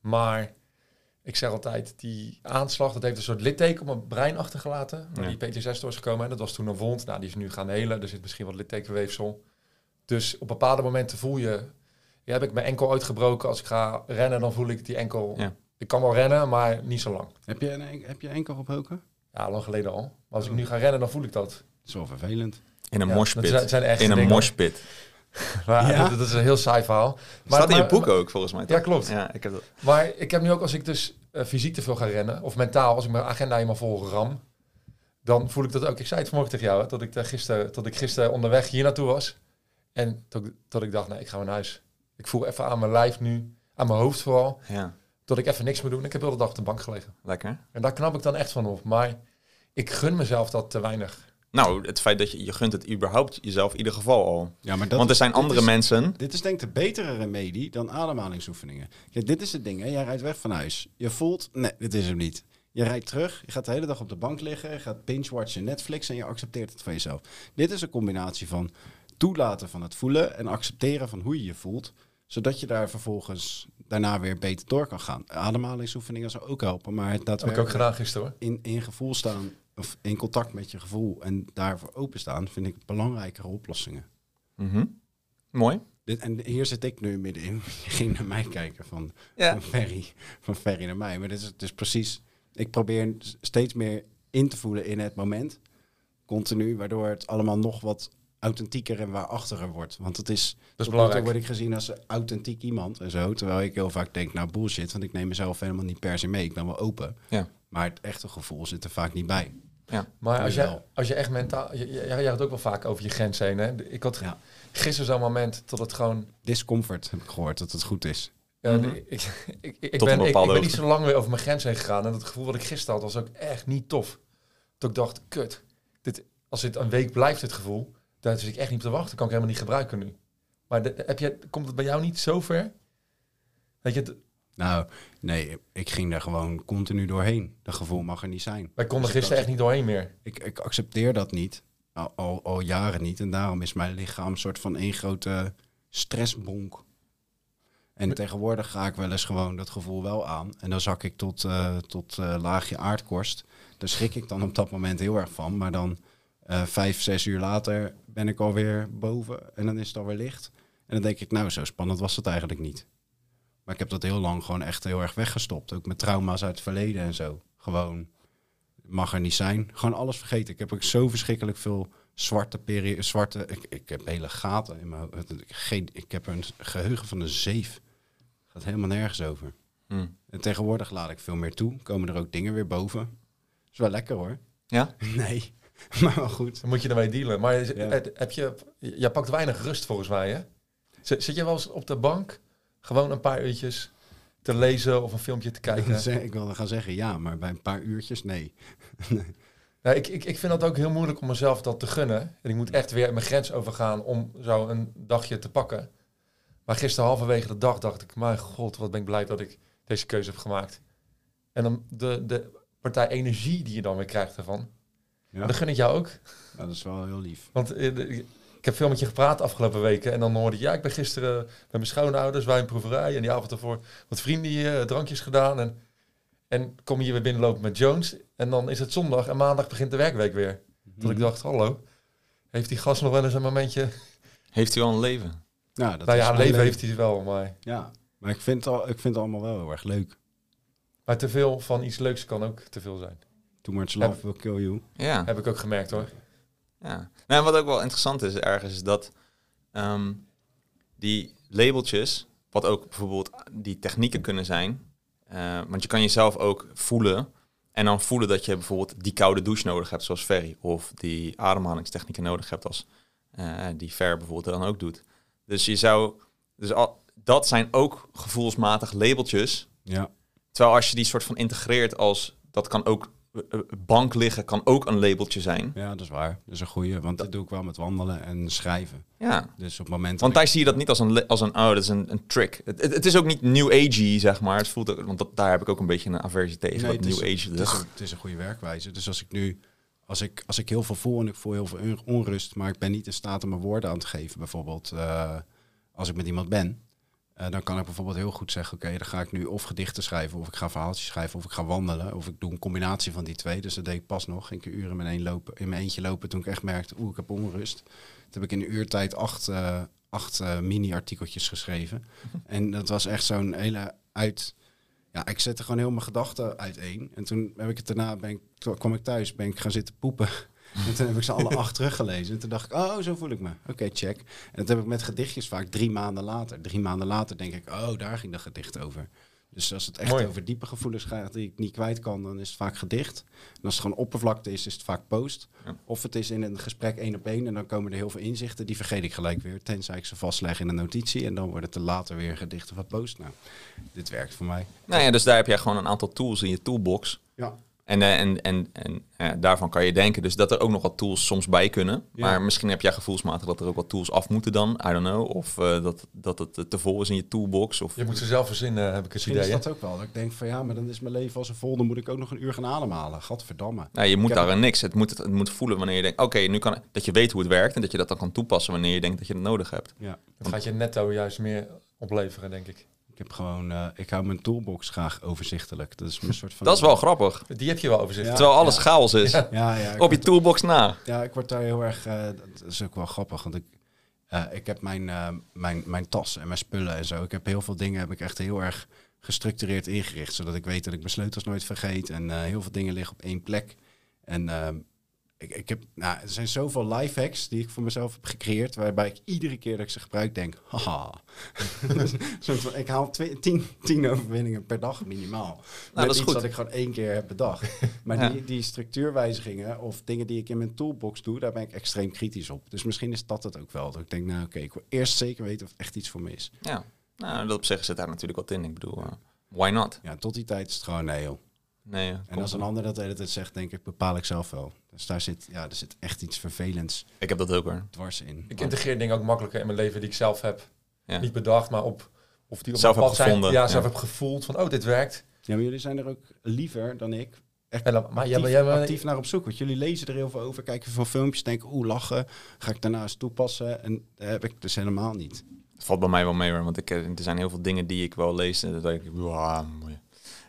Maar ik zeg altijd, die aanslag, dat heeft een soort litteken op mijn brein achtergelaten. Waar Ja. die PTSS door is gekomen. En dat was toen een wond. Nou, die is nu gaan helen. Er zit misschien wat littekenweefsel. Dus op bepaalde momenten voel je... Ja, heb ik mijn enkel uitgebroken. Als ik ga rennen, dan voel ik die enkel... Ja. Ik kan wel rennen, maar niet zo lang. Heb je, een, heb je enkel gebroken? Ja, lang geleden al. Maar als ik nu ga rennen, dan voel ik dat. Wel vervelend. In een Ja, moshpit. dat zijn- In een moshpit. Maar Ja? dat, dat is een heel saai verhaal. Maar, Staat in je maar- boek ook, volgens mij. Ja, klopt. Ja, ik heb dat. Maar ik heb nu ook, als ik dus eh, fysiek te veel ga rennen, of mentaal, als ik mijn agenda helemaal vol ram, dan voel ik dat ook. Ik zei het vanmorgen tegen jou, hè, dat ik, daar gisteren, dat ik gisteren onderweg hier naartoe was. En dat, dat ik dacht, nee, ik ga naar huis. Ik voel even aan mijn lijf nu, aan mijn hoofd vooral, Ja, dat ik even niks meer doe. Ik heb heel de dag op de bank gelegen. lekker. En daar knap ik dan echt van op. Maar ik gun mezelf dat te weinig. Nou, het feit dat je, je gunt het überhaupt jezelf in ieder geval al. Ja, maar dat Want er is- zijn andere is- mensen. Dit is denk ik de betere remedie dan ademhalingsoefeningen. Kijk, dit is het ding. Hè? Jij rijdt weg van huis. Je voelt, nee, dit is hem niet. Je rijdt terug, je gaat de hele dag op de bank liggen, je gaat binge-watchen Netflix en je accepteert het van jezelf. Dit is een combinatie van toelaten van het voelen en accepteren van hoe je je voelt, zodat je daar vervolgens daarna weer beter door kan gaan. Ademhalingsoefeningen zou ook helpen, maar het Dat heb ik ook daadwerkelijk gedaan gisteren hoor. in, in gevoel staan of in contact met je gevoel en daarvoor openstaan, vind ik belangrijkere oplossingen. Mhm. Mooi. Dit, en hier zit ik nu middenin. Je ging naar mij kijken van, Ja. van, Ferry, van Ferry naar mij. Maar dit is is precies... Ik probeer steeds meer in te voelen in het moment. Continu, waardoor het allemaal nog wat authentieker en waarachtiger wordt. Want het is... nu toe belangrijk. word ik gezien als een authentiek iemand en zo. Terwijl ik heel vaak denk, nou bullshit. Want ik neem mezelf helemaal niet per se mee. Ik ben wel open. Ja. Maar het echte gevoel zit er vaak niet bij. Maar als je, als je echt mentaal... Je had het ook wel vaak over je grens heen. Hè? Ik had Ja. gisteren zo'n moment dat het gewoon... Discomfort heb ik gehoord, dat het goed is. Ja, Mhm. ik, ik, ik, ik Tot een ben, ik, ben niet zo lang weer over mijn grens heen gegaan. En dat gevoel wat ik gisteren had, was ook echt niet tof. Dat ik dacht, kut. Dit, als dit een week blijft, het gevoel, daar zit ik echt niet op te wachten. kan ik helemaal niet gebruiken nu. Maar de- heb je, komt het bij jou niet zo ver? Weet je, het- Nou, nee, ik ging daar gewoon continu doorheen. Dat gevoel mag er niet zijn. Wij konden Dus gisteren echt niet doorheen meer. Ik, ik accepteer dat niet. Al, al, al jaren niet. En daarom is mijn lichaam een soort van één grote stressbonk. En tegenwoordig ga ik wel eens gewoon dat gevoel wel aan. En dan zak ik tot, eh, tot eh, laagje aardkorst. Daar schrik ik dan op dat moment heel erg van. Maar dan eh, vijf, zes uur later ben ik alweer boven. En dan is het alweer licht. En dan denk ik, nou, zo spannend was het eigenlijk niet. Maar ik heb dat heel lang gewoon echt heel erg weggestopt. Ook met trauma's uit het verleden en zo. Gewoon, mag er niet zijn. Gewoon alles vergeten. Ik heb ook zo verschrikkelijk veel zwarte periode, zwarte... Ik, ik heb hele gaten in mijn. Geen, ik heb een geheugen van een zeef. Gaat helemaal nergens over. Hm. En tegenwoordig laat ik veel meer toe. Komen er ook dingen weer boven. Is wel lekker hoor. Ja? Nee, maar wel goed. Dan moet je ermee dealen. Maar Ja. heb je, jij pakt weinig rust volgens mij, hè? Zit, zit je wel eens op de bank gewoon een paar uurtjes te lezen of een filmpje te kijken? Ik wilde gaan zeggen ja, maar bij een paar uurtjes nee. Ja, ik, ik, ik vind dat ook heel moeilijk om mezelf dat te gunnen. En ik moet echt weer mijn grens overgaan om zo een dagje te pakken. Maar gisteren halverwege de dag dacht ik, mijn god, wat ben ik blij dat ik deze keuze heb gemaakt. En dan de, de partij energie die je dan weer krijgt ervan. Ja, dat gun ik jou ook. Ja, dat is wel heel lief. Want eh, heb veel met je gepraat de afgelopen weken. En dan hoorde ik, ja, ik ben gisteren bij mijn schoonouders, wijnproeverij. En die avond ervoor wat vrienden hier, eh, drankjes gedaan. En, en kom je hier weer binnenlopen met Jones. En dan is het zondag en maandag begint de werkweek weer. Dat ik dacht, hallo, heeft die gast nog wel eens een momentje... Heeft u al een leven? Ja, dat nou is ja, leven leuk. heeft hij wel, maar, Ja, maar ik vind, het al, ik vind het allemaal wel heel erg leuk. maar te veel van iets leuks kan ook te veel zijn. Too much love will kill you. Ja. Heb ik ook gemerkt hoor. Ja. Nou, en wat ook wel interessant is ergens, is dat ehm, die labeltjes, wat ook bijvoorbeeld die technieken kunnen zijn, eh, want je kan jezelf ook voelen en dan voelen dat je bijvoorbeeld die koude douche nodig hebt, zoals Ferry, of die ademhalingstechnieken nodig hebt, als eh, die Fer bijvoorbeeld dan ook doet. Dus je zou, dus al, dat zijn ook gevoelsmatig labeltjes, Ja, terwijl als je die soort van integreert als, dat kan ook, bank liggen kan ook een labeltje zijn. ja, dat is waar. Dat is een goeie, want dat doe ik wel met wandelen en schrijven. Ja, Dus op het moment Want daar zie je dat niet als een, als een oh, dat is een, een trick. Het, het, het is ook niet new agey, zeg maar. Het voelt ook, want dat, daar heb ik ook een beetje een aversie tegen, Nee, dat het is- new age. het, is een, het is een goede werkwijze. Dus als ik nu, als ik, als ik heel veel voel en ik voel heel veel on- onrust, maar ik ben niet in staat om mijn woorden aan te geven, bijvoorbeeld eh, als ik met iemand ben, eh, dan kan ik bijvoorbeeld heel goed zeggen, oké, dan ga ik nu of gedichten schrijven, of ik ga verhaaltjes schrijven, of ik ga wandelen, of ik doe een combinatie van die twee. Dus dat deed ik pas nog. Ging ik een uur in mijn, een lopen, in mijn eentje lopen toen ik echt merkte, oeh, ik heb onrust. Toen heb ik in een uurtijd acht, eh, acht eh, mini-artikeltjes geschreven. en dat was echt zo'n hele uit... Ja, ik zette gewoon heel mijn gedachten uiteen. En toen heb ik het daarna, ben ik, kwam ik thuis, ben ik gaan zitten poepen. En toen heb ik ze alle acht teruggelezen. En toen dacht ik, oh, zo voel ik me. Oké, check. En dat heb ik met gedichtjes vaak drie maanden later. Drie maanden later denk ik, oh, daar ging dat gedicht over. Dus als het echt Mooi. over diepe gevoelens gaat die ik niet kwijt kan, dan is het vaak gedicht. En als het gewoon oppervlakte is, is het vaak post. Ja. Of het is in een gesprek één op één en dan komen er heel veel inzichten. Die vergeet ik gelijk weer, tenzij ik ze vastleg in een notitie. En dan wordt het er later weer gedicht of een post. Nou, dit werkt voor mij. Nou ja, dus daar heb jij gewoon een aantal tools in je toolbox. Ja, En, eh, en, en, en ja, daarvan kan je denken dus dat er ook nog wat tools soms bij kunnen. Ja. Maar misschien heb jij gevoelsmatig dat er ook wat tools af moeten dan. I don't know. Of eh, dat, dat het te vol is in je toolbox. Of, Je moet ze zelf verzinnen, heb ik het Misschien idee. is dat ook wel. Dat ik denk van ja, maar dan is mijn leven als een vol. Dan moet ik ook nog een uur gaan ademhalen. Gadverdamme. nou, je moet Ik heb daar aan niks. Het moet, het, het moet voelen wanneer je denkt, oké, nu kan ik- dat je weet hoe het werkt. En dat je dat dan kan toepassen wanneer je denkt dat je het nodig hebt. Ja. Het gaat je netto juist meer opleveren, denk ik. Ik heb gewoon, eh, ik hou mijn toolbox graag overzichtelijk. Dat is een soort van. Dat is wel grappig. Die heb je wel overzicht. Ja. Terwijl alles chaos is. Ja. Ja, Op je toolbox na. ja, ik word daar heel erg. eh, dat is ook wel grappig, want ik. eh, ik heb mijn, eh, mijn, mijn tas en mijn spullen en zo. Ik heb heel veel dingen heb ik echt heel erg gestructureerd ingericht. Zodat ik weet dat ik mijn sleutels nooit vergeet. En eh, heel veel dingen liggen op één plek. En ehm, ik, ik heb, nou, er zijn zoveel life hacks die ik voor mezelf heb gecreëerd. Waarbij ik iedere keer dat ik ze gebruik denk, haha. Van, ik haal twee, tien, tien overwinningen per dag minimaal. Met Nou, dat is iets goed. dat ik gewoon één keer heb bedacht. Maar Ja. die, die structuurwijzigingen of dingen die ik in mijn toolbox doe, daar ben ik extreem kritisch op. Dus misschien is dat het ook wel. Dat ik denk, nou oké, ik wil eerst zeker weten of echt iets voor me is. Ja. Nou, dat op zich zit daar natuurlijk wat in. Ik bedoel, eh, why not? Ja, tot die tijd is het gewoon nee joh. Nee, En als een ander dat de hele tijd zegt, denk ik, bepaal ik zelf wel. Dus daar zit, ja, er zit echt iets vervelends Ik heb dat ook hoor. dwars in. Ik integreer dingen ook makkelijker in mijn leven die ik zelf heb. Ja. Niet bedacht, maar op, Of die op Zelf een heb pad zijn- gevonden, Ja, ja. zelf heb gevoeld van, oh, dit werkt. Ja, maar jullie zijn er ook liever dan ik. Echt En dan, maar actief, jij, maar jij, actief naar op zoek. Want jullie lezen er heel veel over, kijken veel filmpjes, denken, oeh, lachen. Ga ik daarnaast toepassen? En dat heb ik dus helemaal niet. Het valt bij mij wel mee hoor, want ik, eh, er zijn heel veel dingen die ik wel lees en dat denk ik, "Wauw, mooi."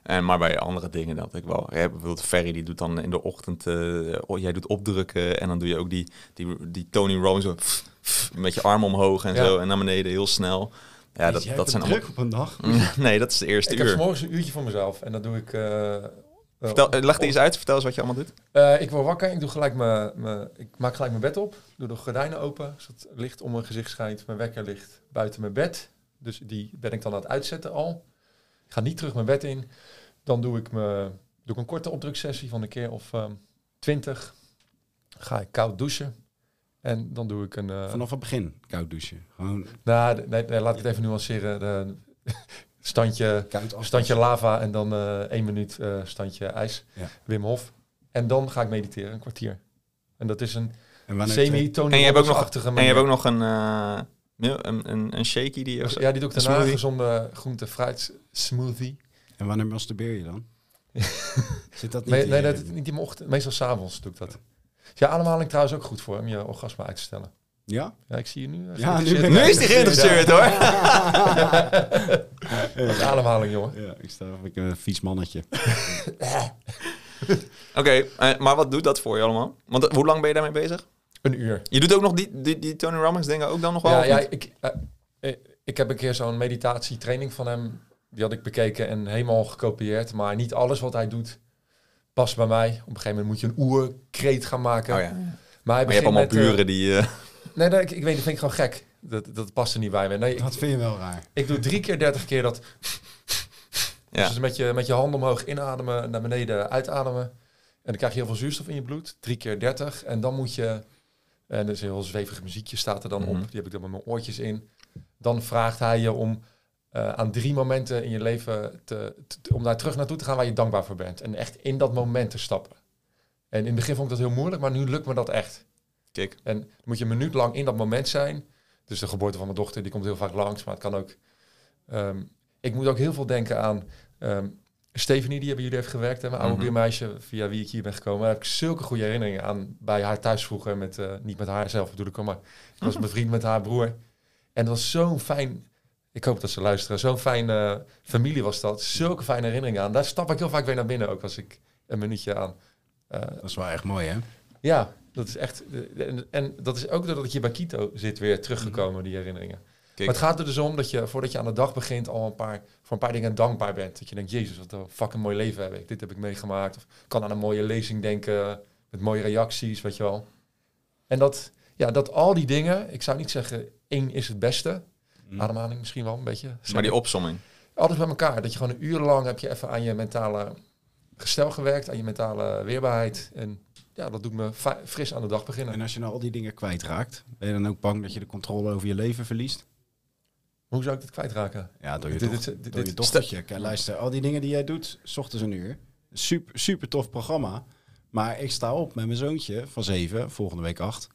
En maar bij andere dingen dat ik wel, ja, bijvoorbeeld Ferry die doet dan in de ochtend, eh, oh, jij doet opdrukken en dan doe je ook die, die, die Tony Robbins zo, met je arm omhoog en Ja. zo en naar beneden heel snel. Ja, dat, dat zijn druk op een dag. allemaal... nee, dat is de eerste ik heb uur. 's morgens een uurtje voor mezelf. En dat doe ik... eh, eh, Vertel, eh, leg die eens uit, vertel eens wat je allemaal doet. Eh, ik word wakker, ik, doe gelijk mijn, mijn, ik maak gelijk mijn bed op. Doe de gordijnen open, zodat het licht om mijn gezicht schijnt. Mijn wekker ligt buiten mijn bed. Dus die ben ik dan aan het uitzetten al. Ik ga niet terug mijn bed in. Dan doe ik, me, doe ik een korte opdruksessie van een keer of ehm, twintig. Ga ik koud douchen. En dan doe ik een... eh, Vanaf het begin koud douchen. Gewoon nou, nee, nee, laat ik het even nuanceren. De, standje, standje lava en dan eh één minuut eh, standje ijs. Ja. Wim Hof. En dan ga ik mediteren, een kwartier. En dat is een En wanneer semi-Tony En je hebt ook nog, en je hebt ook nog een, eh, mil- een, een, een shaky die je... Ja, die doe ik een daarna. Gezonde groente fruit smoothie. En wanneer masturbeer je dan? Zit dat niet Nee, in nee je- dat, niet in mijn ochtend. Meestal s'avonds doe ik dat. Ja, ademhaling trouwens ook goed voor om je orgasme uit te stellen. Ja? Ja, ik zie je nu. eh, Ja, nu ben ik- Nu is die geïnteresseerd hoor. De ademhaling, jongen. Ja, ik sta of ik een vies mannetje. Oké, eh, maar wat doet dat voor je allemaal? Want eh, hoe lang ben je daarmee bezig? Een uur. Je doet ook nog die, die, die Tony Robbins dingen ook dan nog wel? Ja, ja ik, eh, ik heb een keer zo'n meditatietraining van hem. Die had ik bekeken en helemaal gekopieerd. Maar niet alles wat hij doet past bij mij. Op een gegeven moment moet je een oerkreet gaan maken. Oh ja. Maar, hij Maar je hebt allemaal met, eh, buren die... eh, nee, nee, ik, ik weet, dat vind ik gewoon gek. Dat, dat past er niet bij me. Nee, ik, Dat vind je wel raar. ik doe drie keer dertig keer dat. ja. Dus met je, met je handen omhoog inademen, naar beneden uitademen. En dan krijg je heel veel zuurstof in je bloed. Drie keer dertig. En dan moet je... En er is een heel zwevig muziekje staat er dan Mhm. op. Die heb ik dan met mijn oortjes in. Dan vraagt hij je om eh, aan drie momenten in je leven... Te, te- om daar terug naartoe te gaan waar je dankbaar voor bent. En echt in dat moment te stappen. En in het begin vond ik dat heel moeilijk, maar nu lukt me dat echt. Kijk. En dan moet je een minuut lang in dat moment zijn. Dus de geboorte van mijn dochter, die komt heel vaak langs. Maar het kan ook... ehm, ik moet ook heel veel denken aan... ehm Stephanie, die bij jullie heeft gewerkt. Hè, mijn oude Mhm. buurmeisje, via wie ik hier ben gekomen. Daar heb ik zulke goede herinneringen aan bij haar thuis vroeger. Met, eh, niet met haar zelf bedoel ik, maar ik was bevriend met haar broer. En dat was zo'n fijn... Ik hoop dat ze luisteren. Zo'n fijne familie was dat. Zulke fijne herinneringen aan. Daar stap ik heel vaak weer naar binnen ook als ik een minuutje aan... eh, Dat is wel echt mooi, hè? ja, dat is echt. eh, En, en dat is ook doordat je bij Quito zit weer teruggekomen, die herinneringen. Kijk. Maar het gaat er dus om dat je voordat je aan de dag begint al een paar, voor een paar dingen dankbaar bent. Dat je denkt, jezus, wat een fucking mooi leven heb ik. Dit heb ik meegemaakt. Of kan aan een mooie lezing denken met mooie reacties, weet je wel. En dat, ja, dat al die dingen, ik zou niet zeggen één is het beste. Mm. Ademhaling misschien wel een beetje. Maar die opsomming. Alles bij elkaar. Dat je gewoon een uur lang heb je even aan je mentale gestel gewerkt, aan je mentale weerbaarheid. En ja, dat doet me fris aan de dag beginnen. En als je nou al die dingen kwijtraakt, ben je dan ook bang dat je de controle over je leven verliest? Hoe zou ik dit kwijtraken? Ja, door je, Dit- doch- dit- dit- door je dochtertje. Kijk, luister, al die dingen die jij doet, s ochtends een uur. Super, super tof programma. Maar ik sta op met mijn zoontje van zeven, volgende week acht.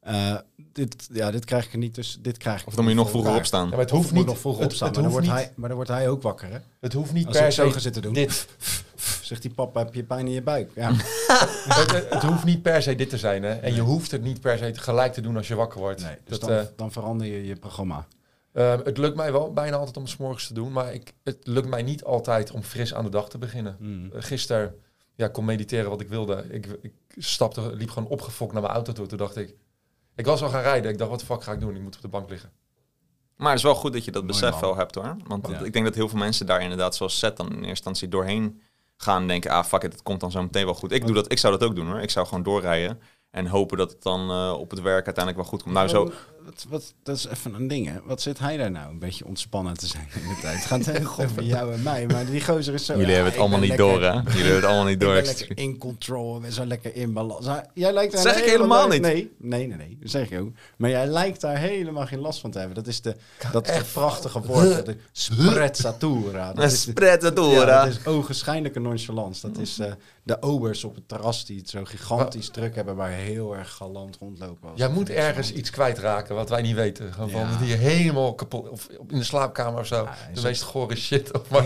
Eh, dit, ja, dit krijg ik er niet dus Dit krijg ik Of dan moet je nog vroeger elkaar. opstaan. Ja, maar het hoeft niet. nog vroeg het- opstaan, het maar dan, hoeft wordt niet- hij, maar dan wordt hij ook wakker. Hè? Het hoeft niet Als per ik zo se. ga zitten doen. Dit. Zegt die papa, heb je pijn in je buik? Ja. het, hoeft niet per se dit te zijn. Hè? En je hoeft het niet per se tegelijk te doen als je wakker wordt. Nee, dus dat, dan, eh, dan verander je je programma. Eh, het lukt mij wel bijna altijd om s morgens te doen. Maar ik, het lukt mij niet altijd om fris aan de dag te beginnen. Mm. Uh, gisteren ja, kon mediteren wat ik wilde. Ik, ik stapte, liep gewoon opgefokt naar mijn auto toe. Toen dacht ik, ik was al gaan rijden. Ik dacht, wat de fuck ga ik doen? Ik moet op de bank liggen. Maar het is wel goed dat je dat Mooi, besef man. wel hebt hoor. Want Ja. ik denk dat heel veel mensen daar inderdaad zoals Seth dan in eerste instantie doorheen gaan en denken, ah fuck it, het komt dan zo meteen wel goed. Ik, doe dat, ik zou dat ook doen hoor. Ik zou gewoon doorrijden en hopen dat het dan eh, op het werk uiteindelijk wel goed komt. Nou zo, Wat, wat, dat is even een ding, hè. Wat zit hij daar nou een beetje ontspannen te zijn in de tijd? Het gaat heel goed over jou en mij, maar die gozer is zo... jullie ja, hebben het allemaal niet lekker- door hè. Jullie hebben het allemaal niet Ik door. ben lekker in control, ben zo lekker in balans. Jij lijkt daar Zeg ik helemaal hele- niet. Nee, nee, nee, nee, dat zeg ik ook. Maar jij lijkt daar helemaal geen last van te hebben. Dat is, de, dat is het prachtige woord, de sprezzatura. Dat Een is de- sprezzatura. Ja, dat is ogenschijnlijke nonchalance. Dat is eh, de obers op het terras die het zo gigantisch druk hebben, maar heel erg galant rondlopen. als Jij moet ergens iets kwijtraken wat wij niet weten. Gewoon Ja. van die helemaal kapot, of in de slaapkamer of zo. Ja, de meest gore shit. Of maar,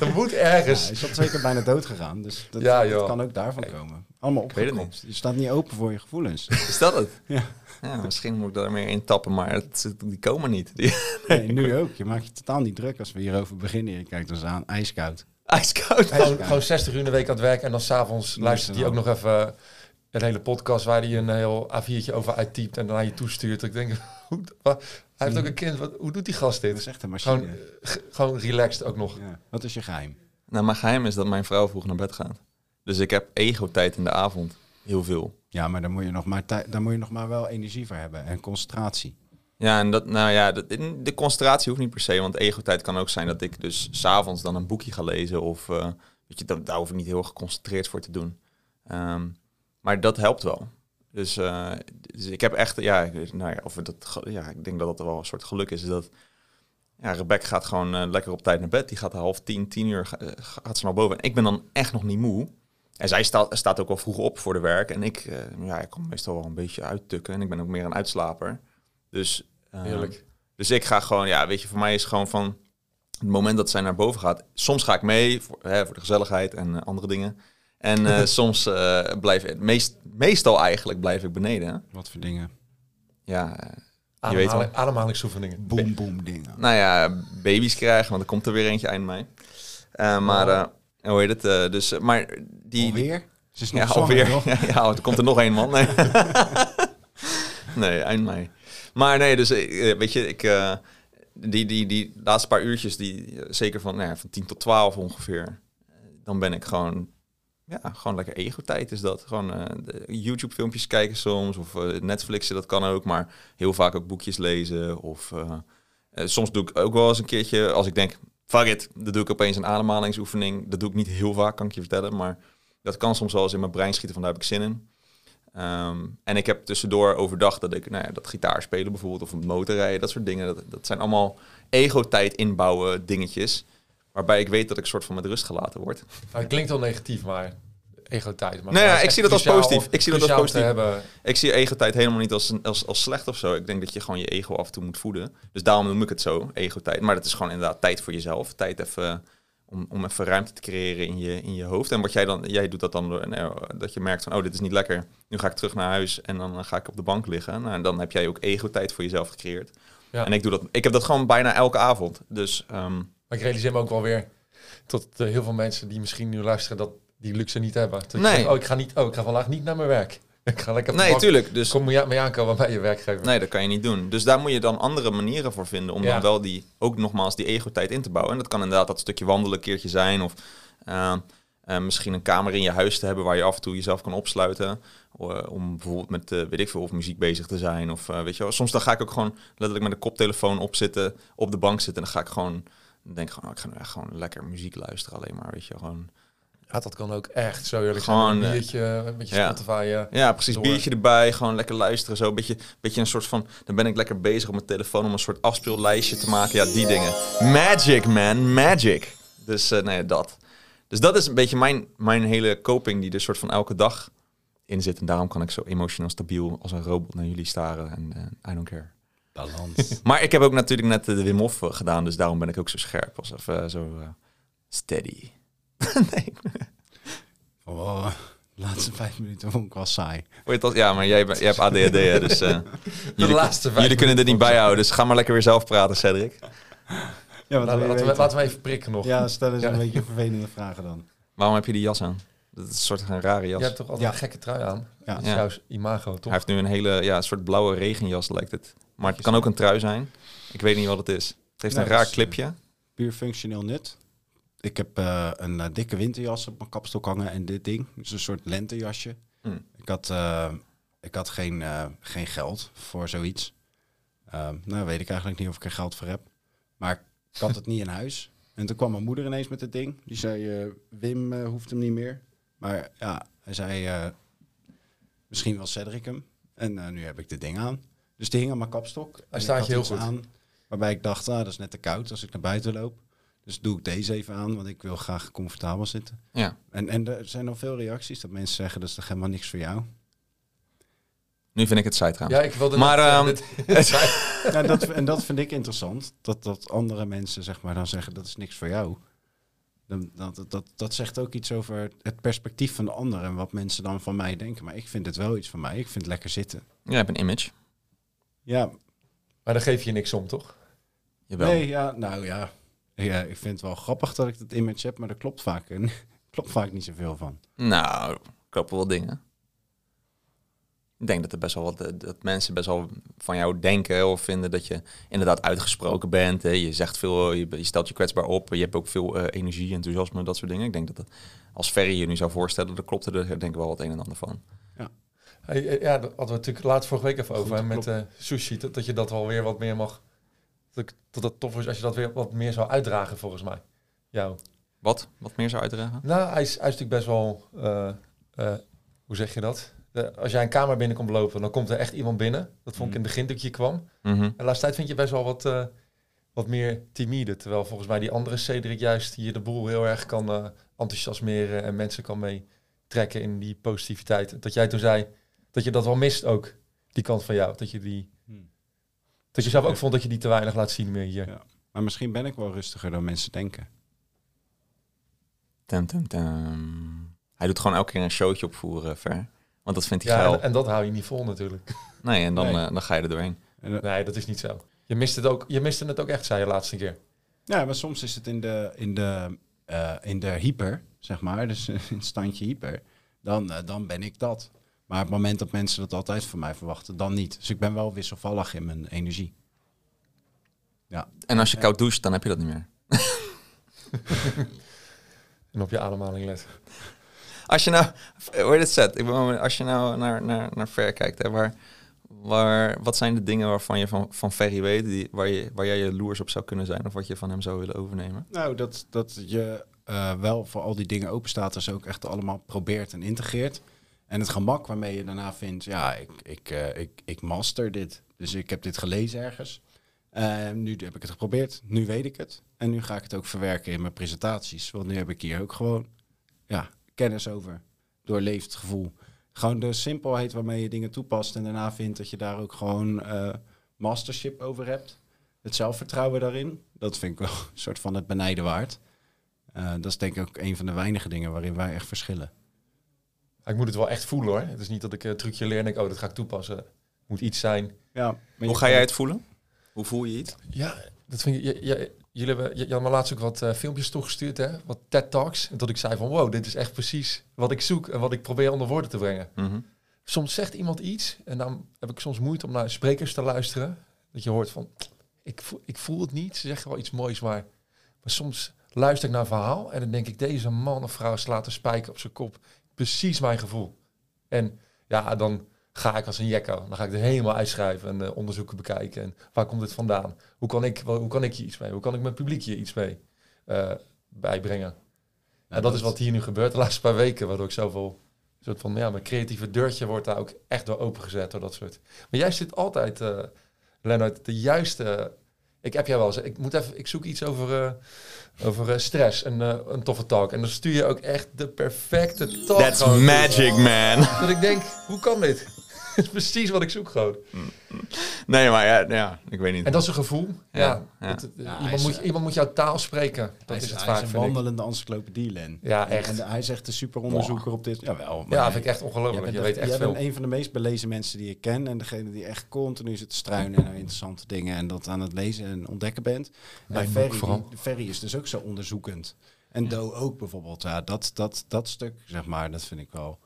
er moet ergens. Ja, hij is dat zeker bijna dood gegaan. Dus dat, dat kan ook daarvan komen. Allemaal opgekocht. Je staat niet open voor je gevoelens. Is dat het? Ja. Ja, misschien moet ik daar meer in tappen, maar het, die komen niet. Die, Nee, nu ook. Je maakt je totaal niet druk als we hierover beginnen. Je kijkt ons aan, ijskoud. ijskoud. Gewoon, gewoon 60 uur in de week aan het werk en dan s'avonds luistert hij ook nog even een hele podcast waar hij een heel A4'tje over uittypt en dan naar je toestuurt. Ik denk, hoe, wat, hij heeft ook een kind, wat, hoe doet die gast Dat dit? is echt een machine. Gewoon, gewoon relaxed ook nog. Ja. Wat is je geheim? Nou, mijn geheim is dat mijn vrouw vroeg naar bed gaat. Dus ik heb ego-tijd in de avond. Heel veel. Ja, maar daar moet je nog maar, daar moet je nog maar wel energie voor hebben en concentratie. Ja, en dat, nou ja, dat, de concentratie hoeft niet per se. Want ego-tijd kan ook zijn dat ik dus s'avonds dan een boekje ga lezen. Of, eh, weet je, dat, daar hoef ik niet heel geconcentreerd voor te doen. Ehm, maar dat helpt wel. Dus, eh, dus ik heb echt, ja, nou ja, of dat, ja, ik denk dat dat wel een soort geluk is. dat, ja, Rebecca gaat gewoon eh, lekker op tijd naar bed. Die gaat half tien, tien uur, eh, gaat ze naar boven. En ik ben dan echt nog niet moe. En zij staat, staat ook wel vroeg op voor de werk. En ik, ja, ik kom meestal wel een beetje uittukken. En ik ben ook meer een uitslaper. Dus, Heerlijk. dus ik ga gewoon, ja, weet je, voor mij is gewoon van het moment dat zij naar boven gaat. Soms ga ik mee voor, hè, voor de gezelligheid en andere dingen. En eh, soms eh, blijf ik, meest, meestal eigenlijk blijf ik beneden. hè. Wat voor dingen? Ja, eh, je weet ademhalingsoefeningen. Boom, boom dingen. Nou ja, baby's krijgen, want er komt er weer eentje eind mei. Eh, maar, hoe heet het? eh, dus, maar die, Alweer? Ze is nog Ja, zwanger, alweer. Ja, ja, er komt er nog één man. Nee, nee eind mei. Maar nee, dus weet je, ik, eh, die, die, die laatste paar uurtjes, die, zeker van, nou ja, van 10 tot 12 ongeveer, dan ben ik gewoon, ja, gewoon lekker ego-tijd is dat. Gewoon eh, YouTube-filmpjes kijken soms, of eh, Netflixen, dat kan ook, maar heel vaak ook boekjes lezen. Of eh, soms doe ik ook wel eens een keertje, als ik denk, fuck it, dan doe ik opeens een ademhalingsoefening. Dat doe ik niet heel vaak, kan ik je vertellen, maar dat kan soms wel eens in mijn brein schieten, van daar heb ik zin in. Ehm, en ik heb tussendoor overdag dat ik, nou ja, dat gitaar spelen bijvoorbeeld, of motorrijden, dat soort dingen. Dat, dat zijn allemaal ego-tijd inbouwen dingetjes, waarbij ik weet dat ik soort van met rust gelaten word. Nou, het klinkt wel negatief, maar ego-tijd. Maar Nee, ja, het is ik zie dat als positief. Ik zie dat als positief. hebben. Ik zie ego-tijd helemaal niet als, als, als slecht of zo. Ik denk dat je gewoon je ego af en toe moet voeden. Dus daarom noem ik het zo, ego-tijd. Maar dat is gewoon inderdaad tijd voor jezelf. Tijd even om, om even ruimte te creëren in je, in je hoofd. En wat jij dan, jij doet dat dan door nou, dat je merkt van, oh, dit is niet lekker. Nu ga ik terug naar huis en dan eh, ga ik op de bank liggen. Nou, en dan heb jij ook ego-tijd voor jezelf gecreëerd. Ja. En ik doe dat. Ik heb dat gewoon bijna elke avond. Dus ehm, Maar ik realiseer me ook wel weer tot eh, heel veel mensen die misschien nu luisteren dat die luxe niet hebben. Dat Nee. denkt, oh, ik ga niet, oh, ik ga vandaag niet naar mijn werk. Ik ga lekker nee, tuurlijk. Dus Kom je mee aankomen bij je werkgever. Nee, dat kan je niet doen. Dus daar moet je dan andere manieren voor vinden om Ja. dan wel die, ook nogmaals, die ego-tijd in te bouwen. En dat kan inderdaad dat stukje wandelen een keertje zijn. Of eh, eh, misschien een kamer in je huis te hebben waar je af en toe jezelf kan opsluiten. Om bijvoorbeeld met, weet ik veel, of muziek bezig te zijn. Of weet je wel, soms dan ga ik ook gewoon letterlijk met een koptelefoon opzitten, op de bank zitten. En dan ga ik gewoon, dan denk ik gewoon, oh, ik ga nu echt gewoon lekker muziek luisteren alleen maar, weet je gewoon. Ja, dat kan ook echt zo eerlijk Gewoon, zijn. Een eh, biertje, een beetje ja. Spotify. eh. Ja, precies. Door. Biertje erbij, gewoon lekker luisteren. Zo een beetje, beetje een soort van. Dan ben ik lekker bezig op mijn telefoon om een soort afspeellijstje te maken. Ja, die dingen. Magic, man, magic. Dus eh, nee, dat. Dus dat is een beetje mijn, mijn hele coping die er soort van elke dag in zit. En daarom kan ik zo emotioneel stabiel als een robot naar jullie staren. En I don't care. Balans. Maar ik heb ook natuurlijk net eh, de Wim Hof eh, gedaan. Dus daarom ben ik ook zo scherp. Als even zo eh, steady. nee. oh, de laatste vijf minuten vond ik wel saai. Ja, maar jij, jij hebt ADHD, hè, dus... eh, jullie, laatste vijf jullie kunnen dit niet bijhouden, dus ga maar lekker weer zelf praten, Cedric. Ja, wat Laten, wil je laten, we, laten we even prikken nog. Ja, stel eens Ja. een beetje vervelende vragen dan. Waarom heb je die jas aan? Dat is een soort van rare jas. Je hebt toch altijd Ja. een gekke trui aan? Ja. Dat is Ja. jouw imago, toch? Hij heeft nu een hele, ja, een soort blauwe regenjas lijkt het. Maar het kan ook een trui zijn. Ik weet niet wat het is. Het heeft een raar clipje. Puur functioneel nut. Ik heb eh, een eh, dikke winterjas op mijn kapstok hangen en dit ding. Dus een soort lentejasje. Hm. Ik had, eh, ik had geen, eh, geen geld voor zoiets. Ehm, nou, weet ik eigenlijk niet of ik er geld voor heb. Maar ik had het niet in huis. En toen kwam mijn moeder ineens met het ding. Die zei, eh, Wim eh, hoeft hem niet meer. Maar ja, hij zei, eh, misschien wel Cedric hem. En eh, nu heb ik dit ding aan. Dus die hing aan mijn kapstok. Ik staat je heel goed. Aan, waarbij ik dacht, ah, dat is net te koud als ik naar buiten loop. Dus doe ik deze even aan, want ik wil graag comfortabel zitten. Ja. En, en er zijn al veel reacties dat mensen zeggen, dat is toch helemaal niks voor jou. Nu vind ik het saai trouwens. Ja, ik wilde Maar, net, dit- Ja, dat, en dat vind ik interessant. Dat, dat andere mensen zeg maar dan zeggen dat is niks voor jou. Dan, dat, dat, dat zegt ook iets over het perspectief van de ander en wat mensen dan van mij denken. Maar ik vind het wel iets van mij. Ik vind het lekker zitten. Jij hebt een image. Ja, maar dan geef je niks om, toch? Jawel. nee, ja, nou ja. ja. Ik vind het wel grappig dat ik dat image heb, maar daar klopt vaak, klopt vaak niet zoveel van. Nou, kloppen wel dingen. Ik denk dat er best wel wat dat mensen best wel van jou denken of vinden dat je inderdaad uitgesproken bent. Hè. Je zegt veel, je, je stelt je kwetsbaar op. Je hebt ook veel eh, energie, enthousiasme, dat soort dingen. Ik denk dat dat als Ferry je nu zou voorstellen, dan klopt er denk ik wel wat een en ander van. Hey, eh, ja, dat hadden we natuurlijk laatst vorige week even over Goed, met eh, sushi. Dat, dat je dat wel weer wat meer mag. Dat, het tof is als je dat weer wat meer zou uitdragen, volgens mij. Jou. Wat? Wat meer zou uitdragen? Nou, hij is, hij is natuurlijk best wel. eh, hoe zeg je dat? De- als jij een kamer binnenkomt lopen, dan komt er echt iemand binnen. Dat vond ik in het begin dat je kwam. Mhm. En de laatste tijd vind je best wel wat, wat meer timide. Terwijl volgens mij die andere Cedric juist hier de boel heel erg kan enthousiasmeren en mensen kan meetrekken in die positiviteit. Dat jij toen zei dat je dat wel mist ook, die kant van jou. Dat je die. Hmm. Dat je zelf ook vond dat je die te weinig laat zien meer hier. Ja. Maar misschien ben ik wel rustiger dan mensen denken. Tum, tum, tum. Hij doet gewoon elke keer een showtje opvoeren, Ver. Want dat vindt hij Ja, geil. en, en dat hou je niet vol natuurlijk. Nee, en dan, Nee. eh, dan ga je er doorheen. En, Nee, dat is niet zo. Je miste het ook, je miste het ook echt, zei je laatste keer. Ja, maar soms is het in de, in de, eh, in de hyper, zeg maar, dus in het standje hyper, dan, eh, dan ben ik dat. Maar op het moment dat mensen dat altijd van mij verwachten, dan niet. Dus ik ben wel wisselvallig in mijn energie. Ja, En als je koud doucht, dan heb je dat niet meer. En op je ademhaling let. Als je nou, hoe heet het zet? Ik bedoel, als je nou naar, naar, naar Ver kijkt, hè, waar, waar, wat zijn de dingen waarvan je van, van Ferry weet, die, waar, je, waar jij jaloers op zou kunnen zijn of wat je van hem zou willen overnemen? nou, dat, dat je eh, wel voor al die dingen openstaat, dus ook echt allemaal probeert en integreert. En het gemak waarmee je daarna vindt, ja, ik, ik, eh, ik, ik master dit. Dus ik heb dit gelezen ergens. Eh, nu heb ik het geprobeerd, nu weet ik het. En nu ga ik het ook verwerken in mijn presentaties. Want nu heb ik hier ook gewoon ja, kennis over. Doorleefd gevoel. Gewoon de simpelheid waarmee je dingen toepast. En daarna vindt dat je daar ook gewoon eh, mastership over hebt. Het zelfvertrouwen daarin. Dat vind ik wel een soort van het benijden waard. Dat is denk ik ook een van de weinige dingen waarin wij echt verschillen. Ik moet het wel echt voelen hoor. Het is niet dat ik een trucje leer en denk, oh, dat ga ik toepassen. Het moet iets zijn. Ja, maar Hoe ga jij het voelen? Hoe voel je het? Ja, dat vind ik. jullie hebben, je, je had me laatst ook wat eh, filmpjes toegestuurd, hè? Wat TED Talks. En dat ik zei van, wow, dit is echt precies wat ik zoek en wat ik probeer onder woorden te brengen. Mhm. Soms zegt iemand iets en dan heb ik soms moeite om naar sprekers te luisteren. Dat je hoort van, ik voel, ik voel het niet. Ze zeggen wel iets moois, maar, maar soms luister ik naar een verhaal en dan denk ik, deze man of vrouw slaat een spijker op zijn kop. Precies mijn gevoel. En ja, dan ga ik als een jekko. Dan ga ik er helemaal uitschrijven en eh, onderzoeken bekijken. En waar komt dit vandaan? Hoe kan ik, hoe kan ik hier iets mee? Hoe kan ik mijn publiek hier iets mee eh, bijbrengen? en dat is wat hier nu gebeurt de laatste paar weken, waardoor ik zoveel soort van ja, mijn creatieve deurtje wordt daar ook echt door opengezet door dat soort. Maar jij zit altijd, eh Lennart, de juiste. Ik heb jij wel eens. Ik moet even. Ik zoek iets over, eh, over eh, stress en eh, een toffe talk. En dan stuur je ook echt de perfecte talk. That's magic, man. Dat ik denk, hoe kan dit? Is precies wat ik zoek gewoon. Nee, maar ja, ja ik weet niet. En dat is een gevoel. Ja, Ja, ja. dat- Ja, hij iemand, is, moet, iemand moet jouw taal spreken. Dat hij is is, het hij vaak, is een wandelende encyclopedie, Len. Ja, echt. En hij is echt de superonderzoeker op dit. Jawel. maar Ja, hij- vind ik echt ongelooflijk. Je weet echt jij veel. bent een van de meest belezen mensen die ik ken. En degene die echt continu zit te struinen naar interessante dingen. En dat aan het lezen en ontdekken bent. Mijn en Ferry, die- Ferry is dus ook zo onderzoekend. En Do ook bijvoorbeeld. Ja, dat, dat, dat stuk, zeg maar, dat vind ik wel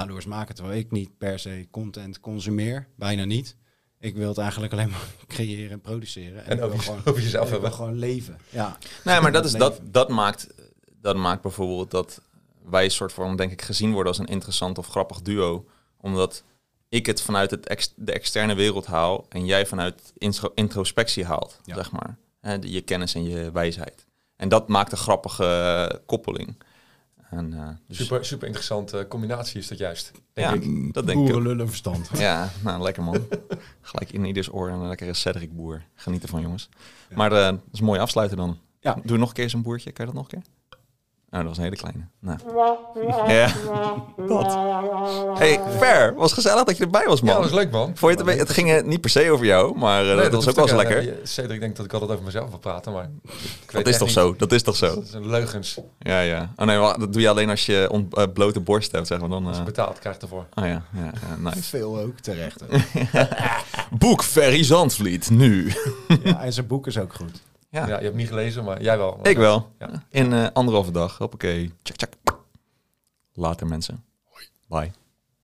jaloers maken. Terwijl ik niet per se content consumeer. Bijna niet. Ik wil het eigenlijk alleen maar creëren en produceren. En over, gewoon, over jezelf hebben. gewoon leven. Ja. Nee, maar dat, is, dat, dat, maakt, dat maakt bijvoorbeeld dat wij een soort van, denk ik, gezien worden als een interessant of grappig duo. Omdat ik het vanuit het ex- de externe wereld haal en jij vanuit intro- introspectie haalt, Ja. zeg maar. Hè, de- je kennis en je wijsheid. En dat maakt een grappige koppeling. En, eh, dus, Super, super interessante combinatie is dat juist. Denk ja, ik. dat denk ik ook. Boerenlullen verstand. Ja, nou, lekker man. Gelijk in ieders oor en een lekkere Cedric boer. Genieten van jongens. Maar eh, dat is een mooie afsluiter dan. Ja. Doe nog een keer zo'n boertje. Kan je dat nog een keer? Nou, dat was een hele kleine. Nou. Ja, dat. Hey, fair. Was gezellig dat je erbij was, man. Ja, dat was leuk, man. Vond je het, het ging eh, niet per se over jou, maar eh, Nee, dat, was ook wel eens lekker. Eh, Cedric denkt dat ik altijd over mezelf wil praten, maar... Ik weet dat is toch niet. zo? Dat is toch zo? Dat is een leugens. Ja, ja. Oh nee, maar dat doe je alleen als je ont- eh, blote borst hebt, zeg maar. Dan, Als eh je betaald krijgt ervoor. oh ja, ja, ja, nice. Veel ook terecht. Boek Ferry Zandvliet, nu. ja, en zijn boek is ook goed. Ja. Ja. je hebt niet gelezen, maar jij wel. Ik wel. Ja. In eh anderhalve dag. Hoppakee. Tjak, tjak. Later mensen. Bye.